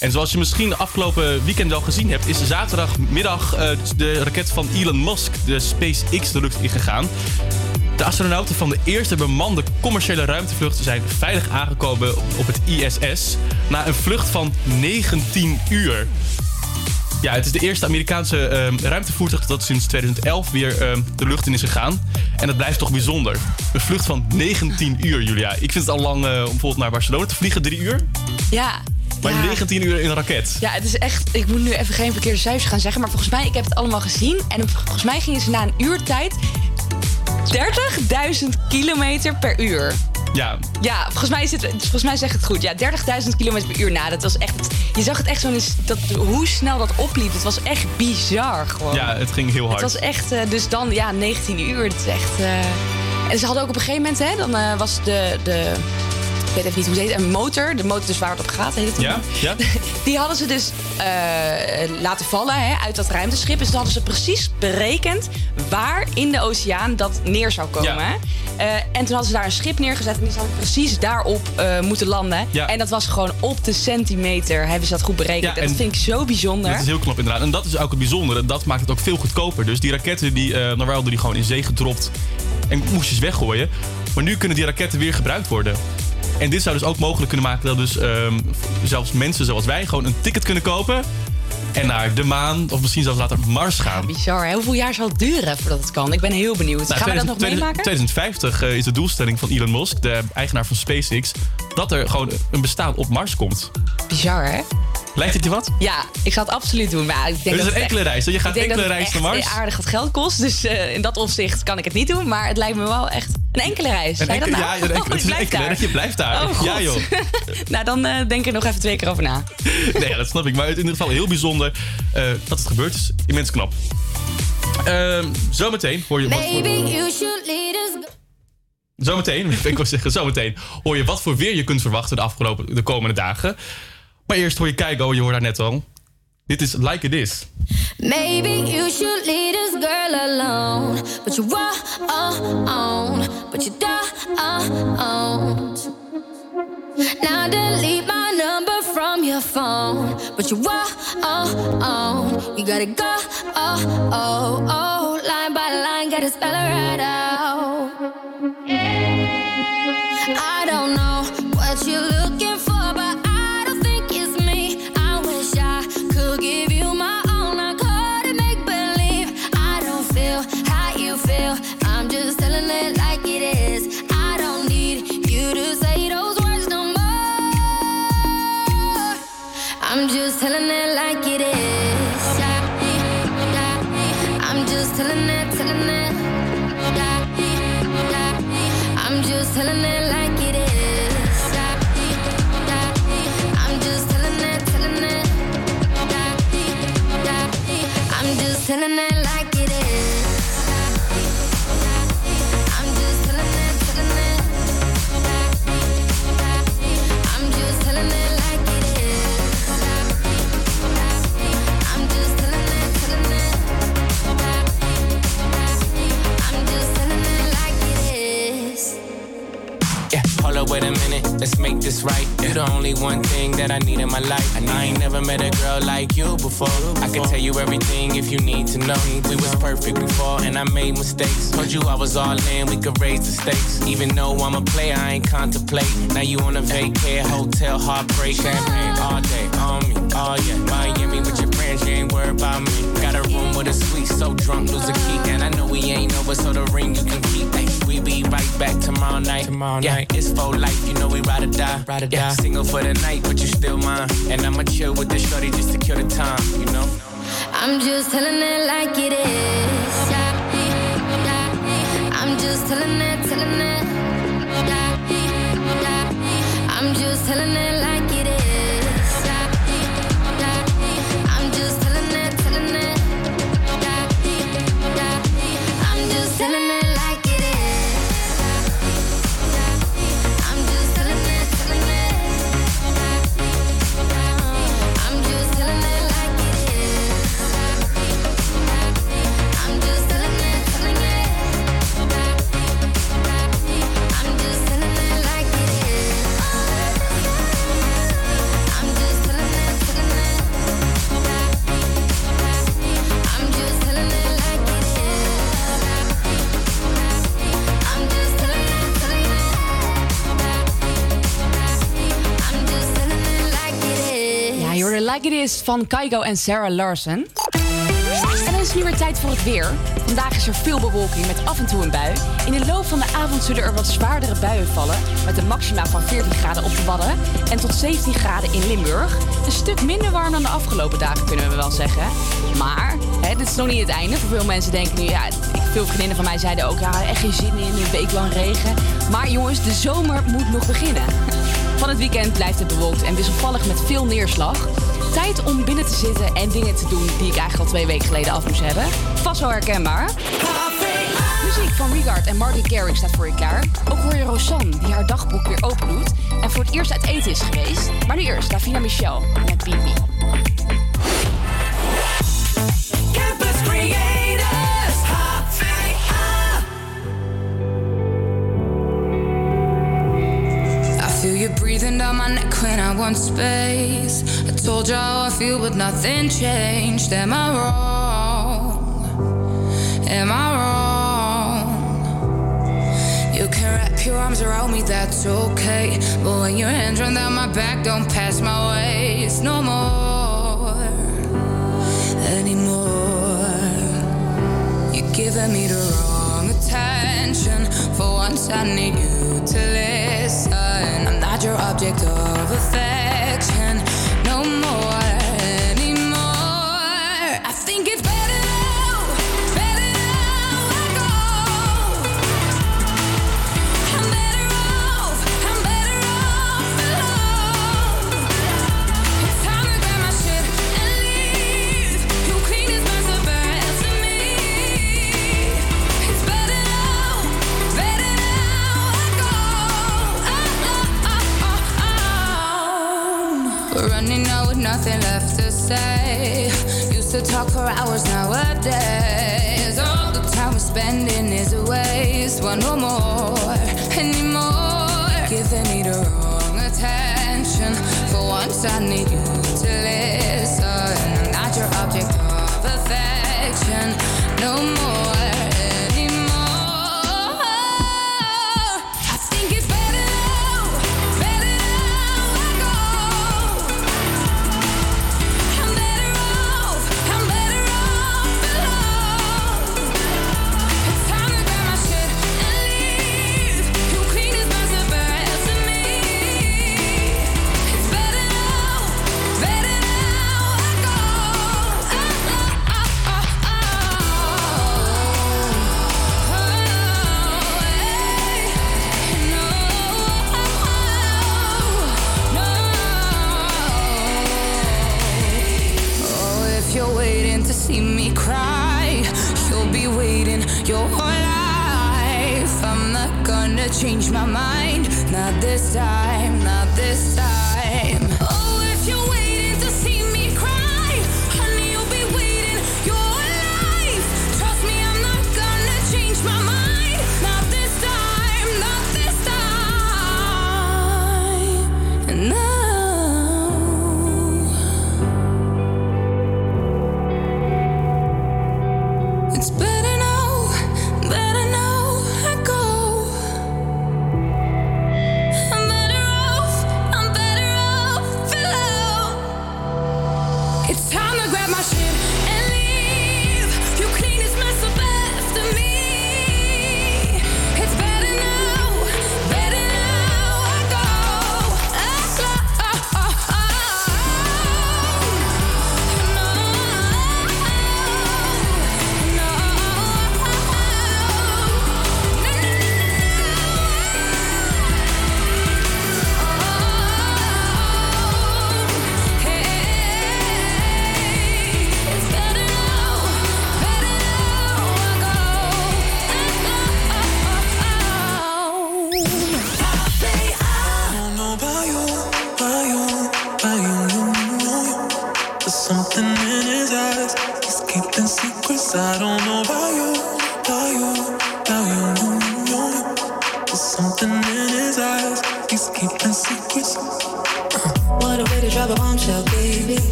En zoals je misschien de afgelopen weekend wel gezien hebt, is zaterdagmiddag eh, de raket van Elon Musk, de SpaceX, de lucht ingegaan. De astronauten van de eerste bemande commerciële ruimtevlucht zijn veilig aangekomen op het ISS na een vlucht van 19 uur. Ja, het is de eerste Amerikaanse ehm, ruimtevoertuig dat sinds 2011 weer ehm, de lucht in is gegaan. En dat blijft toch bijzonder. Een vlucht van 19 uur, Julia. Ik vind het al lang eh, om bijvoorbeeld naar Barcelona te vliegen, drie uur. Ja. Maar ja. 19 uur in een raket. Ja, het is echt. Ik moet nu even geen verkeerde cijfers gaan zeggen. Maar volgens mij, ik heb het allemaal gezien. En volgens mij gingen ze na een uur tijd 30.000 kilometer per uur. Ja, Ja, volgens mij, is het, volgens mij zegt het goed. Ja, 30.000 kilometer per uur. Nou, dat was echt. Je zag het echt zo. Dat, hoe snel dat opliep. Het was echt bizar gewoon. ja, het ging heel hard. Het was echt. eh, dus dan, ja, 19 uur. Dat is echt. eh, En ze hadden ook op een gegeven moment, hè, dan eh, was de. de ik weet even niet hoe het heet, een motor. De motor dus waar het op gaat, heet het Ja, ja. die hadden ze dus eh, laten vallen hè, uit dat ruimteschip. Dus toen hadden ze precies berekend waar in de oceaan dat neer zou komen. Ja. Eh, en toen hadden ze daar een schip neergezet en die zou precies daarop eh, moeten landen. Ja. En dat was gewoon op de centimeter hebben ze dat goed berekend. Ja, en dat en- vind ik zo bijzonder. Dat is heel knap inderdaad. En dat is ook het bijzondere. Dat maakt het ook veel goedkoper. Dus die raketten, die, normaal worden die gewoon in zee gedropt. En moest je ze weggooien. Maar nu kunnen die raketten weer gebruikt worden. En dit zou dus ook mogelijk kunnen maken dat dus ehm, zelfs mensen zoals wij gewoon een ticket kunnen kopen. En naar de maan of misschien zelfs later Mars gaan. Bizar, hè? Hoeveel jaar zal het duren voordat het kan? Ik ben heel benieuwd. Nou, Gaan we dat nog 2000 meemaken? 2050 eh, is de doelstelling van Elon Musk, de eigenaar van SpaceX, dat er gewoon een bestaan op Mars komt. Bizar, hè? Lijkt het je wat? Ja, ik zou het absoluut doen. Maar ik denk Het is dat een het enkele echt- reis? Je gaat denk enkele het reis naar Mars. aardig wat geld kost. Dus eh, in dat opzicht kan ik het niet doen. Maar het lijkt me wel echt een enkele reis. Een enkele, nou? ja, een enkele, Oh, het is een enkele. daar. Je blijft daar. Oh, God. ja, joh. nou, dan eh, denk ik er nog even twee keer over na. Nee, ja, dat snap ik. Maar in ieder geval heel bijzonder eh, dat het gebeurt. is immens knap. Ehm, zometeen hoor je lead us. zometeen, ik wil zeggen, zometeen hoor je wat voor weer je kunt verwachten de, afgelopen, de komende dagen. Maar eerst hoor je Keigo, je hoort daar net al. Dit is Like It Is. Maybe you should leave this girl alone. But you on, but you don't. Now delete my number from your phone. But you are on, you gotta go. Oh, oh, oh. Line by line, gotta spell it right out. This right. You're the only one thing that I need in my life. I ain't never met a girl like you before. I can tell you everything if you need to know. We was perfect before, and I made mistakes. Told you I was all in, we could raise the stakes. Even though I'm a player, I ain't contemplate. Now you on a vacay, hotel, heartbreak, champagne all day on me. Oh yeah, Miami with your friends, you ain't worried about me. Got a room with a suite, so drunk, lose a key. And I know we ain't over, so the ring you can keep. Ay, be right back tomorrow night. Tomorrow yeah, night. it's for life, you know we ride or die. Ride or yeah, die. Single for the night, but you still mine. And I'ma chill with the shorty just to kill the time, you know. I'm just telling it like it is. Yeah, yeah. I'm just telling it, telling it. Yeah, yeah. I'm just telling it like it is. It Is van Kaigo en Sarah Larsen. En dan is het nu weer tijd voor het weer. Vandaag is er veel bewolking met af en toe een bui. In de loop van de avond zullen er wat zwaardere buien vallen. Met een maxima van 14 graden op de Wadden en tot 17 graden in Limburg. Een stuk minder warm dan de afgelopen dagen kunnen we wel zeggen. Maar hè, dit is nog niet het einde. Voor veel mensen denken nu, ja, veel vriendinnen van mij zeiden ook, ja, echt geen zin in een week lang regen. Maar jongens, de zomer moet nog beginnen. Van het weekend blijft het bewolkt en wisselvallig met veel neerslag. Tijd om binnen te zitten en dingen te doen die ik eigenlijk al twee weken geleden af moest hebben. Vast wel herkenbaar. Muziek van Regard en Marty Carey staat voor je klaar. Ook hoor je Rosanne, die haar dagboek weer open doet en voor het eerst uit eten is geweest. Maar nu eerst Davina Michel met Beat. Breathing down my neck when I want space. I told you how I feel, but nothing changed. Am I wrong? Am I wrong? You can wrap your arms around me, that's okay. But when your hands run down my back, don't pass my waist no more. Anymore. You're giving me the wrong attention. For once, I need you to listen. Your object of affection. We're running out with nothing left to say. Used to talk for hours nowadays. All the time we're spending is a waste. Want no more anymore. Giving me the wrong attention. For once, I need you to listen. I'm not your object of affection. No more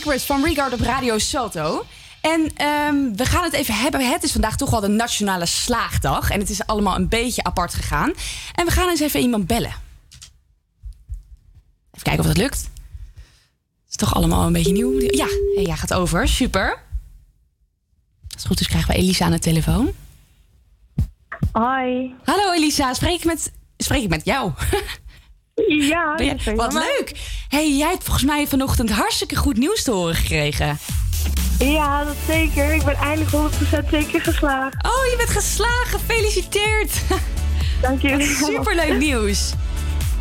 Secrets van Regard op Radio Soto. En ehm, we gaan het even hebben. Het is vandaag toch wel de Nationale Slaagdag. En het is allemaal een beetje apart gegaan. En we gaan eens even iemand bellen. Even kijken of dat lukt. Het is toch allemaal een beetje nieuw. Ja, ja gaat over. Super. Als het goed is krijgen we Elisa aan de telefoon. Hoi. Hallo Elisa, spreek ik met, spreek ik met jou? Ja, wat leuk. Hey, jij hebt volgens mij vanochtend hartstikke goed nieuws te horen gekregen. Ja, dat zeker. Ik ben eindelijk 100% zeker geslaagd. Oh, je bent geslagen. Gefeliciteerd. Dank je. Superleuk nieuws.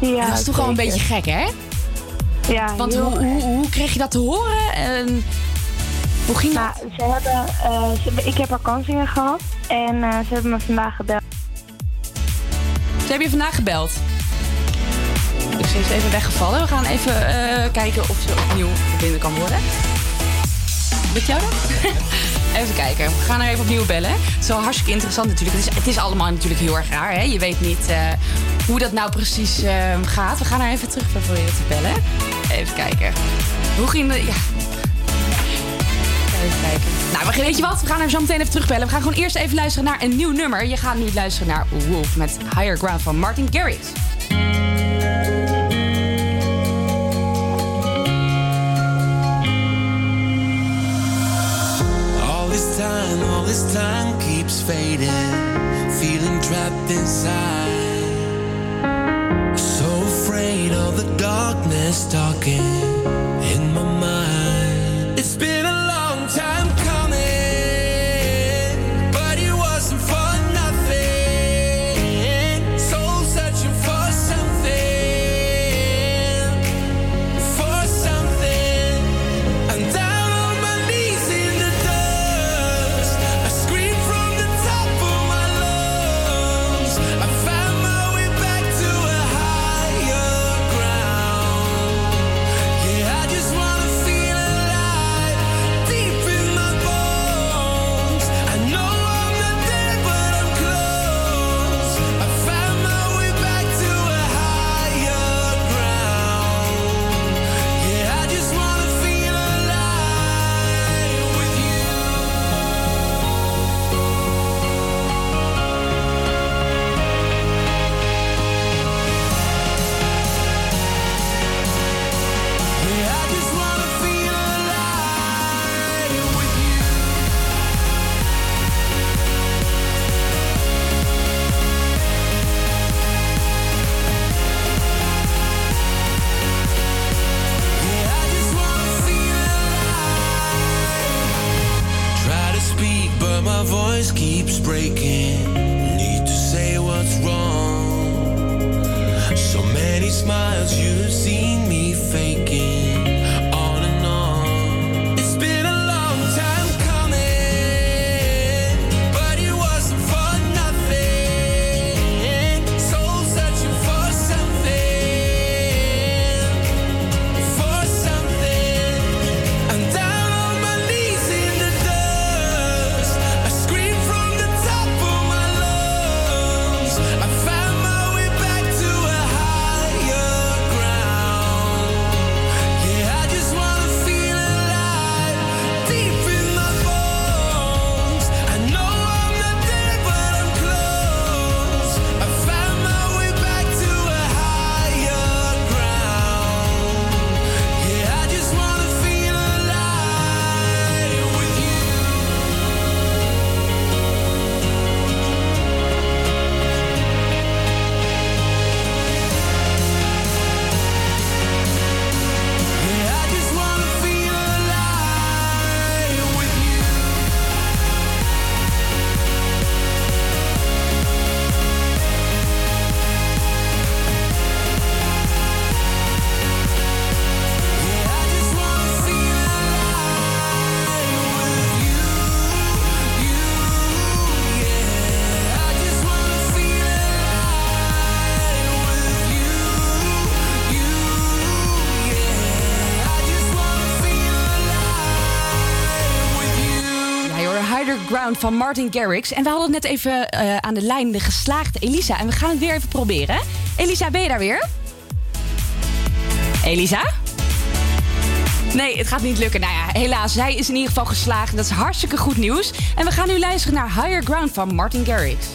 Ja, dat is toch wel een beetje gek, hè? Ja, Want hoe, hoe, hoe kreeg je dat te horen? En hoe ging Nou, ze hebben, eh, ze hebben- ik heb vakantie gehad en eh, ze hebben me vandaag gebeld. Ze hebben je vandaag gebeld. Ze is even weggevallen. We gaan even eh, kijken of ze opnieuw verbinden kan worden. Lukt jou dat? even kijken. We gaan haar even opnieuw bellen. Het is wel hartstikke interessant natuurlijk. Het is, het is allemaal natuurlijk heel erg raar. Hè? Je weet niet eh, hoe dat nou precies eh, gaat. We gaan haar even terug proberen te bellen. Even kijken. Hoe ging de... Ja. Even kijken. Nou, we weet je wat? We gaan haar zo meteen even terugbellen. We gaan gewoon eerst even luisteren naar een nieuw nummer. Je gaat nu luisteren naar Wolf met Higher Ground van Martin Garrix. Time, all this time keeps fading. Feeling trapped inside. So afraid of the darkness talking in my mind. It's been a Van Martin Garrix. En we hadden het net even eh, aan de lijn de geslaagde Elisa. En we gaan het weer even proberen. Elisa, ben je daar weer? Elisa? Nee, het gaat niet lukken. Nou ja, helaas, zij is in ieder geval geslaagd. Dat is hartstikke goed nieuws. En we gaan nu luisteren naar Higher Ground van Martin Garrix.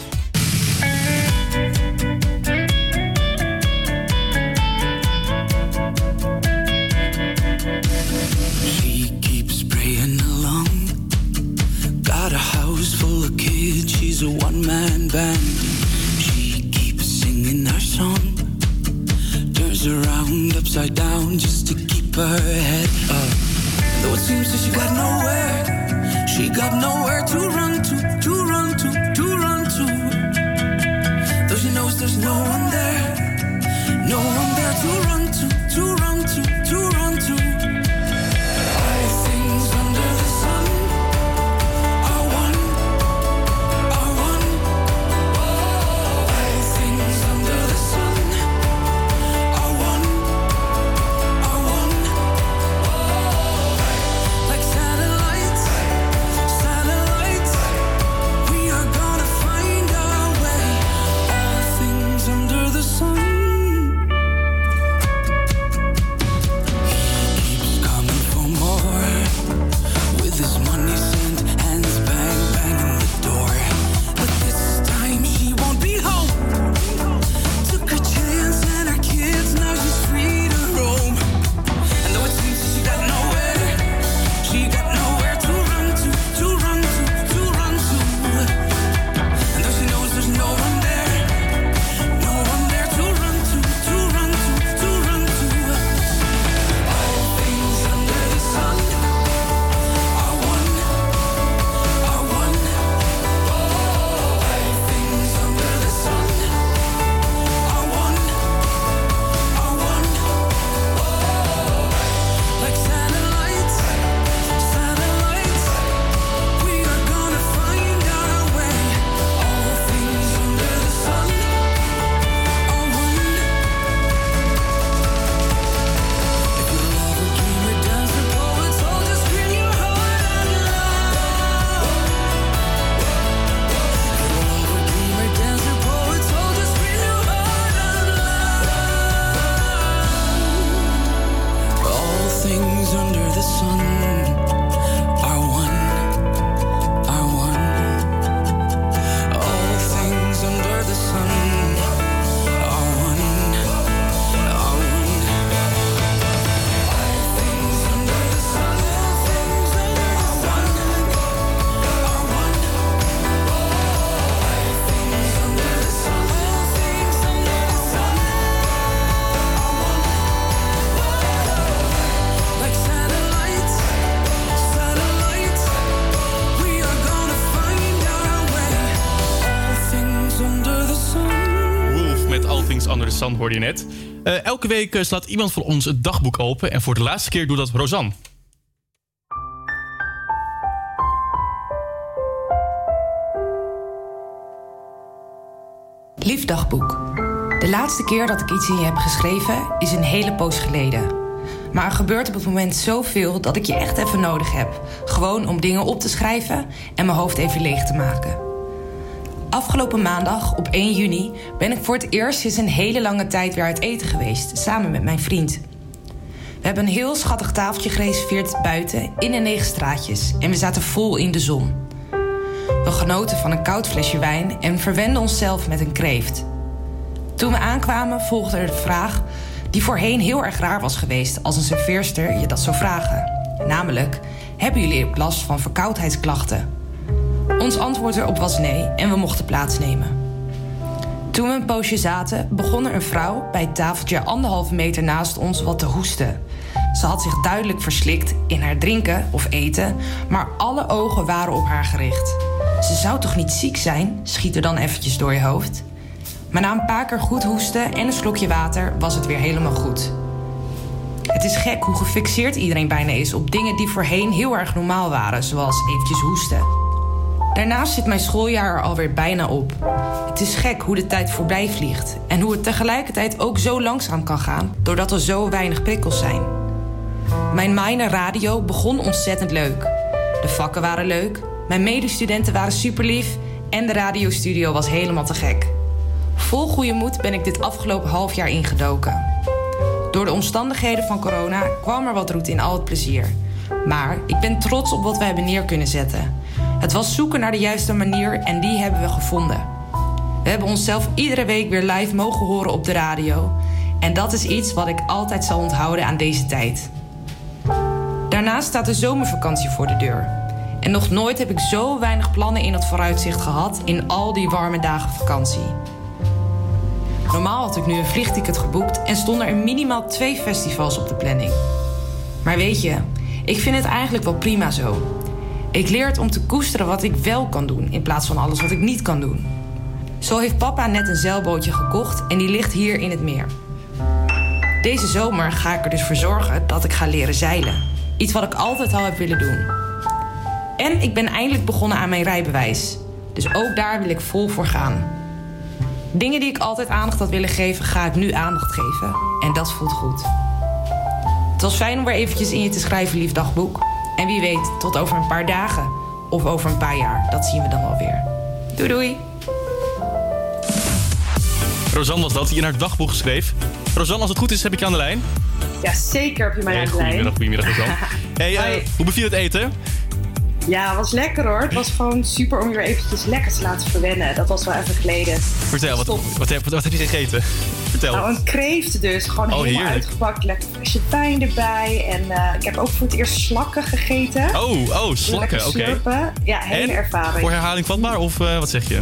Je net. Eh, elke week eh, slaat iemand van ons het dagboek open. En voor de laatste keer doet dat Rosanne. Lief dagboek. De laatste keer dat ik iets in je heb geschreven is een hele poos geleden. Maar er gebeurt op het moment zoveel dat ik je echt even nodig heb. Gewoon om dingen op te schrijven en mijn hoofd even leeg te maken. Afgelopen maandag, op 1 juni, ben ik voor het eerst sinds een hele lange tijd weer uit eten geweest, samen met mijn vriend. We hebben een heel schattig tafeltje gereserveerd buiten in de negen straatjes en we zaten vol in de zon. We genoten van een koud flesje wijn en verwenden onszelf met een kreeft. Toen we aankwamen volgde er de vraag die voorheen heel erg raar was geweest als een serveerster je dat zou vragen. Namelijk, hebben jullie last van verkoudheidsklachten? Ons antwoord erop was nee en we mochten plaatsnemen. Toen we een poosje zaten, begon er een vrouw bij het tafeltje anderhalve meter naast ons wat te hoesten. Ze had zich duidelijk verslikt in haar drinken of eten, maar alle ogen waren op haar gericht. Ze zou toch niet ziek zijn? Schiet er dan eventjes door je hoofd. Maar na een paar keer goed hoesten en een slokje water was het weer helemaal goed. Het is gek hoe gefixeerd iedereen bijna is op dingen die voorheen heel erg normaal waren, zoals eventjes hoesten. Daarnaast zit mijn schooljaar er alweer bijna op. Het is gek hoe de tijd voorbij vliegt en hoe het tegelijkertijd ook zo langzaam kan gaan doordat er zo weinig prikkels zijn. Mijn minor radio begon ontzettend leuk. De vakken waren leuk, mijn medestudenten waren super lief en de radiostudio was helemaal te gek. Vol goede moed ben ik dit afgelopen half jaar ingedoken. Door de omstandigheden van corona kwam er wat roet in al het plezier. Maar ik ben trots op wat we hebben neer kunnen zetten. Het was zoeken naar de juiste manier en die hebben we gevonden. We hebben onszelf iedere week weer live mogen horen op de radio. En dat is iets wat ik altijd zal onthouden aan deze tijd. Daarnaast staat de zomervakantie voor de deur. En nog nooit heb ik zo weinig plannen in het vooruitzicht gehad in al die warme dagen vakantie. Normaal had ik nu een vliegticket geboekt en stonden er minimaal twee festivals op de planning. Maar weet je, ik vind het eigenlijk wel prima zo. Ik leer het om te koesteren wat ik wel kan doen in plaats van alles wat ik niet kan doen. Zo heeft papa net een zeilbootje gekocht en die ligt hier in het meer. Deze zomer ga ik er dus voor zorgen dat ik ga leren zeilen. Iets wat ik altijd al heb willen doen. En ik ben eindelijk begonnen aan mijn rijbewijs. Dus ook daar wil ik vol voor gaan. Dingen die ik altijd aandacht had willen geven, ga ik nu aandacht geven. En dat voelt goed. Het was fijn om weer eventjes in je te schrijven, lief dagboek. En wie weet, tot over een paar dagen. Of over een paar jaar. Dat zien we dan wel weer. Doei doei. Rosanne was dat, die in haar dagboek schreef. Rosanne, als het goed is, heb ik je aan de lijn. Ja, zeker heb je mij Hey, aan de lijn. goedemiddag, goedemiddag Rosanne. Hey, eh, hoe beviel het eten? Ja, het was lekker hoor. Het was gewoon super om je weer eventjes lekker te laten verwennen. Dat was wel even geleden. Vertel, wat, wat, heb, wat heb je gegeten? Vertel. Nou, een kreeft dus. Gewoon Oh, helemaal heerlijk. uitgepakt. Lekker frisse pijn erbij. En eh, ik heb ook voor het eerst slakken gegeten. Oh, oh, slakken, oké. Ja, hele En? ervaring. Voor herhaling vatbaar of eh, wat zeg je?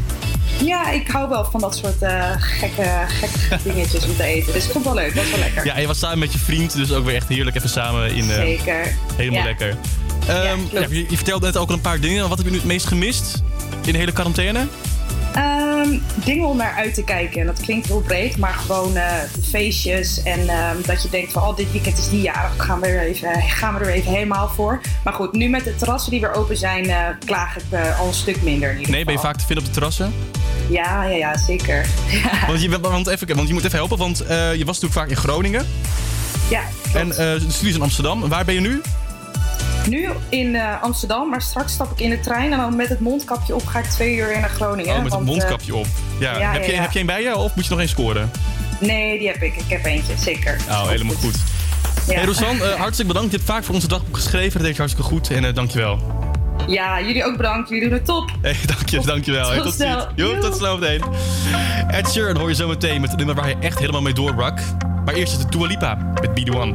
Ja, ik hou wel van dat soort eh, gekke, gekke dingetjes om te eten. Dus ik vond het wel leuk. Dat was wel lekker. Ja, en je was samen met je vriend, dus ook weer echt heerlijk even samen in. eh, Zeker. Helemaal Ja. lekker. Ehm, ja, je, je vertelde net ook al een paar dingen. Wat heb je nu het meest gemist in de hele quarantaine? Ehm, dingen om naar uit te kijken. En dat klinkt heel breed, maar gewoon eh, feestjes. En ehm, dat je denkt van, oh, dit weekend is die jarig. Gaan we, er even, gaan we er even helemaal voor. Maar goed, nu met de terrassen die weer open zijn, eh, klaag ik eh, al een stuk minder in ieder Nee, ben je vaak te vinden op de terrassen? Ja, ja, ja, zeker. Want, je, want, even, want je moet even helpen, want je was natuurlijk vaak in Groningen. Ja, En de studie is in Amsterdam. Waar ben je nu? Nu in eh, Amsterdam, maar straks stap ik in de trein. En dan met het mondkapje op ga ik twee uur weer naar Groningen. Oh, met een want, eh, mondkapje op. Ja. ja, heb, je, ja. heb je een bij je of moet je nog eens scoren? nee, die heb ik. Ik heb eentje, zeker. Oh, helemaal goed. Hey Rosanne, eh, hartstikke bedankt. Je hebt vaak voor onze dagboek geschreven. Dat deed je hartstikke goed en dankjewel. Ja, jullie ook bedankt. Jullie doen het top. Hey, dank je, Tot tot snel. Jo, tot snel meteen. Ed Sheeran hoor je zo meteen met het nummer waar hij echt helemaal mee doorbrak. Maar eerst is het Dua Lipa met Be The One.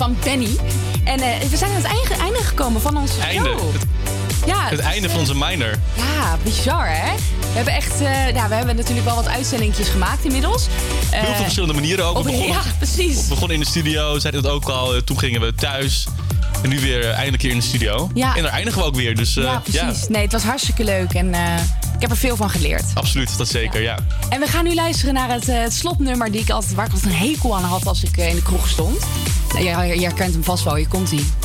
van Benny. En eh, we zijn aan het einde, gekomen van onze einde. show. Het, ja, het, einde van eh, onze minor. Ja, bizar hè? We hebben echt, uh, ja, we hebben natuurlijk wel wat uitzendingjes gemaakt inmiddels. Heel veel verschillende manieren ook. We begonnen, ja, precies. We begonnen in de studio, zeiden het ook al. Toen gingen we thuis. En nu weer eindelijk hier in de studio. Ja. En daar eindigen we ook weer. Dus, ja, precies. Nee, het was hartstikke leuk. En ik heb er veel van geleerd. Absoluut, dat zeker, ja. En we gaan nu luisteren naar het, het slotnummer die ik altijd, waar ik altijd een hekel aan had als ik in de kroeg stond. Jij, jij kent hem vast wel, je komt ie.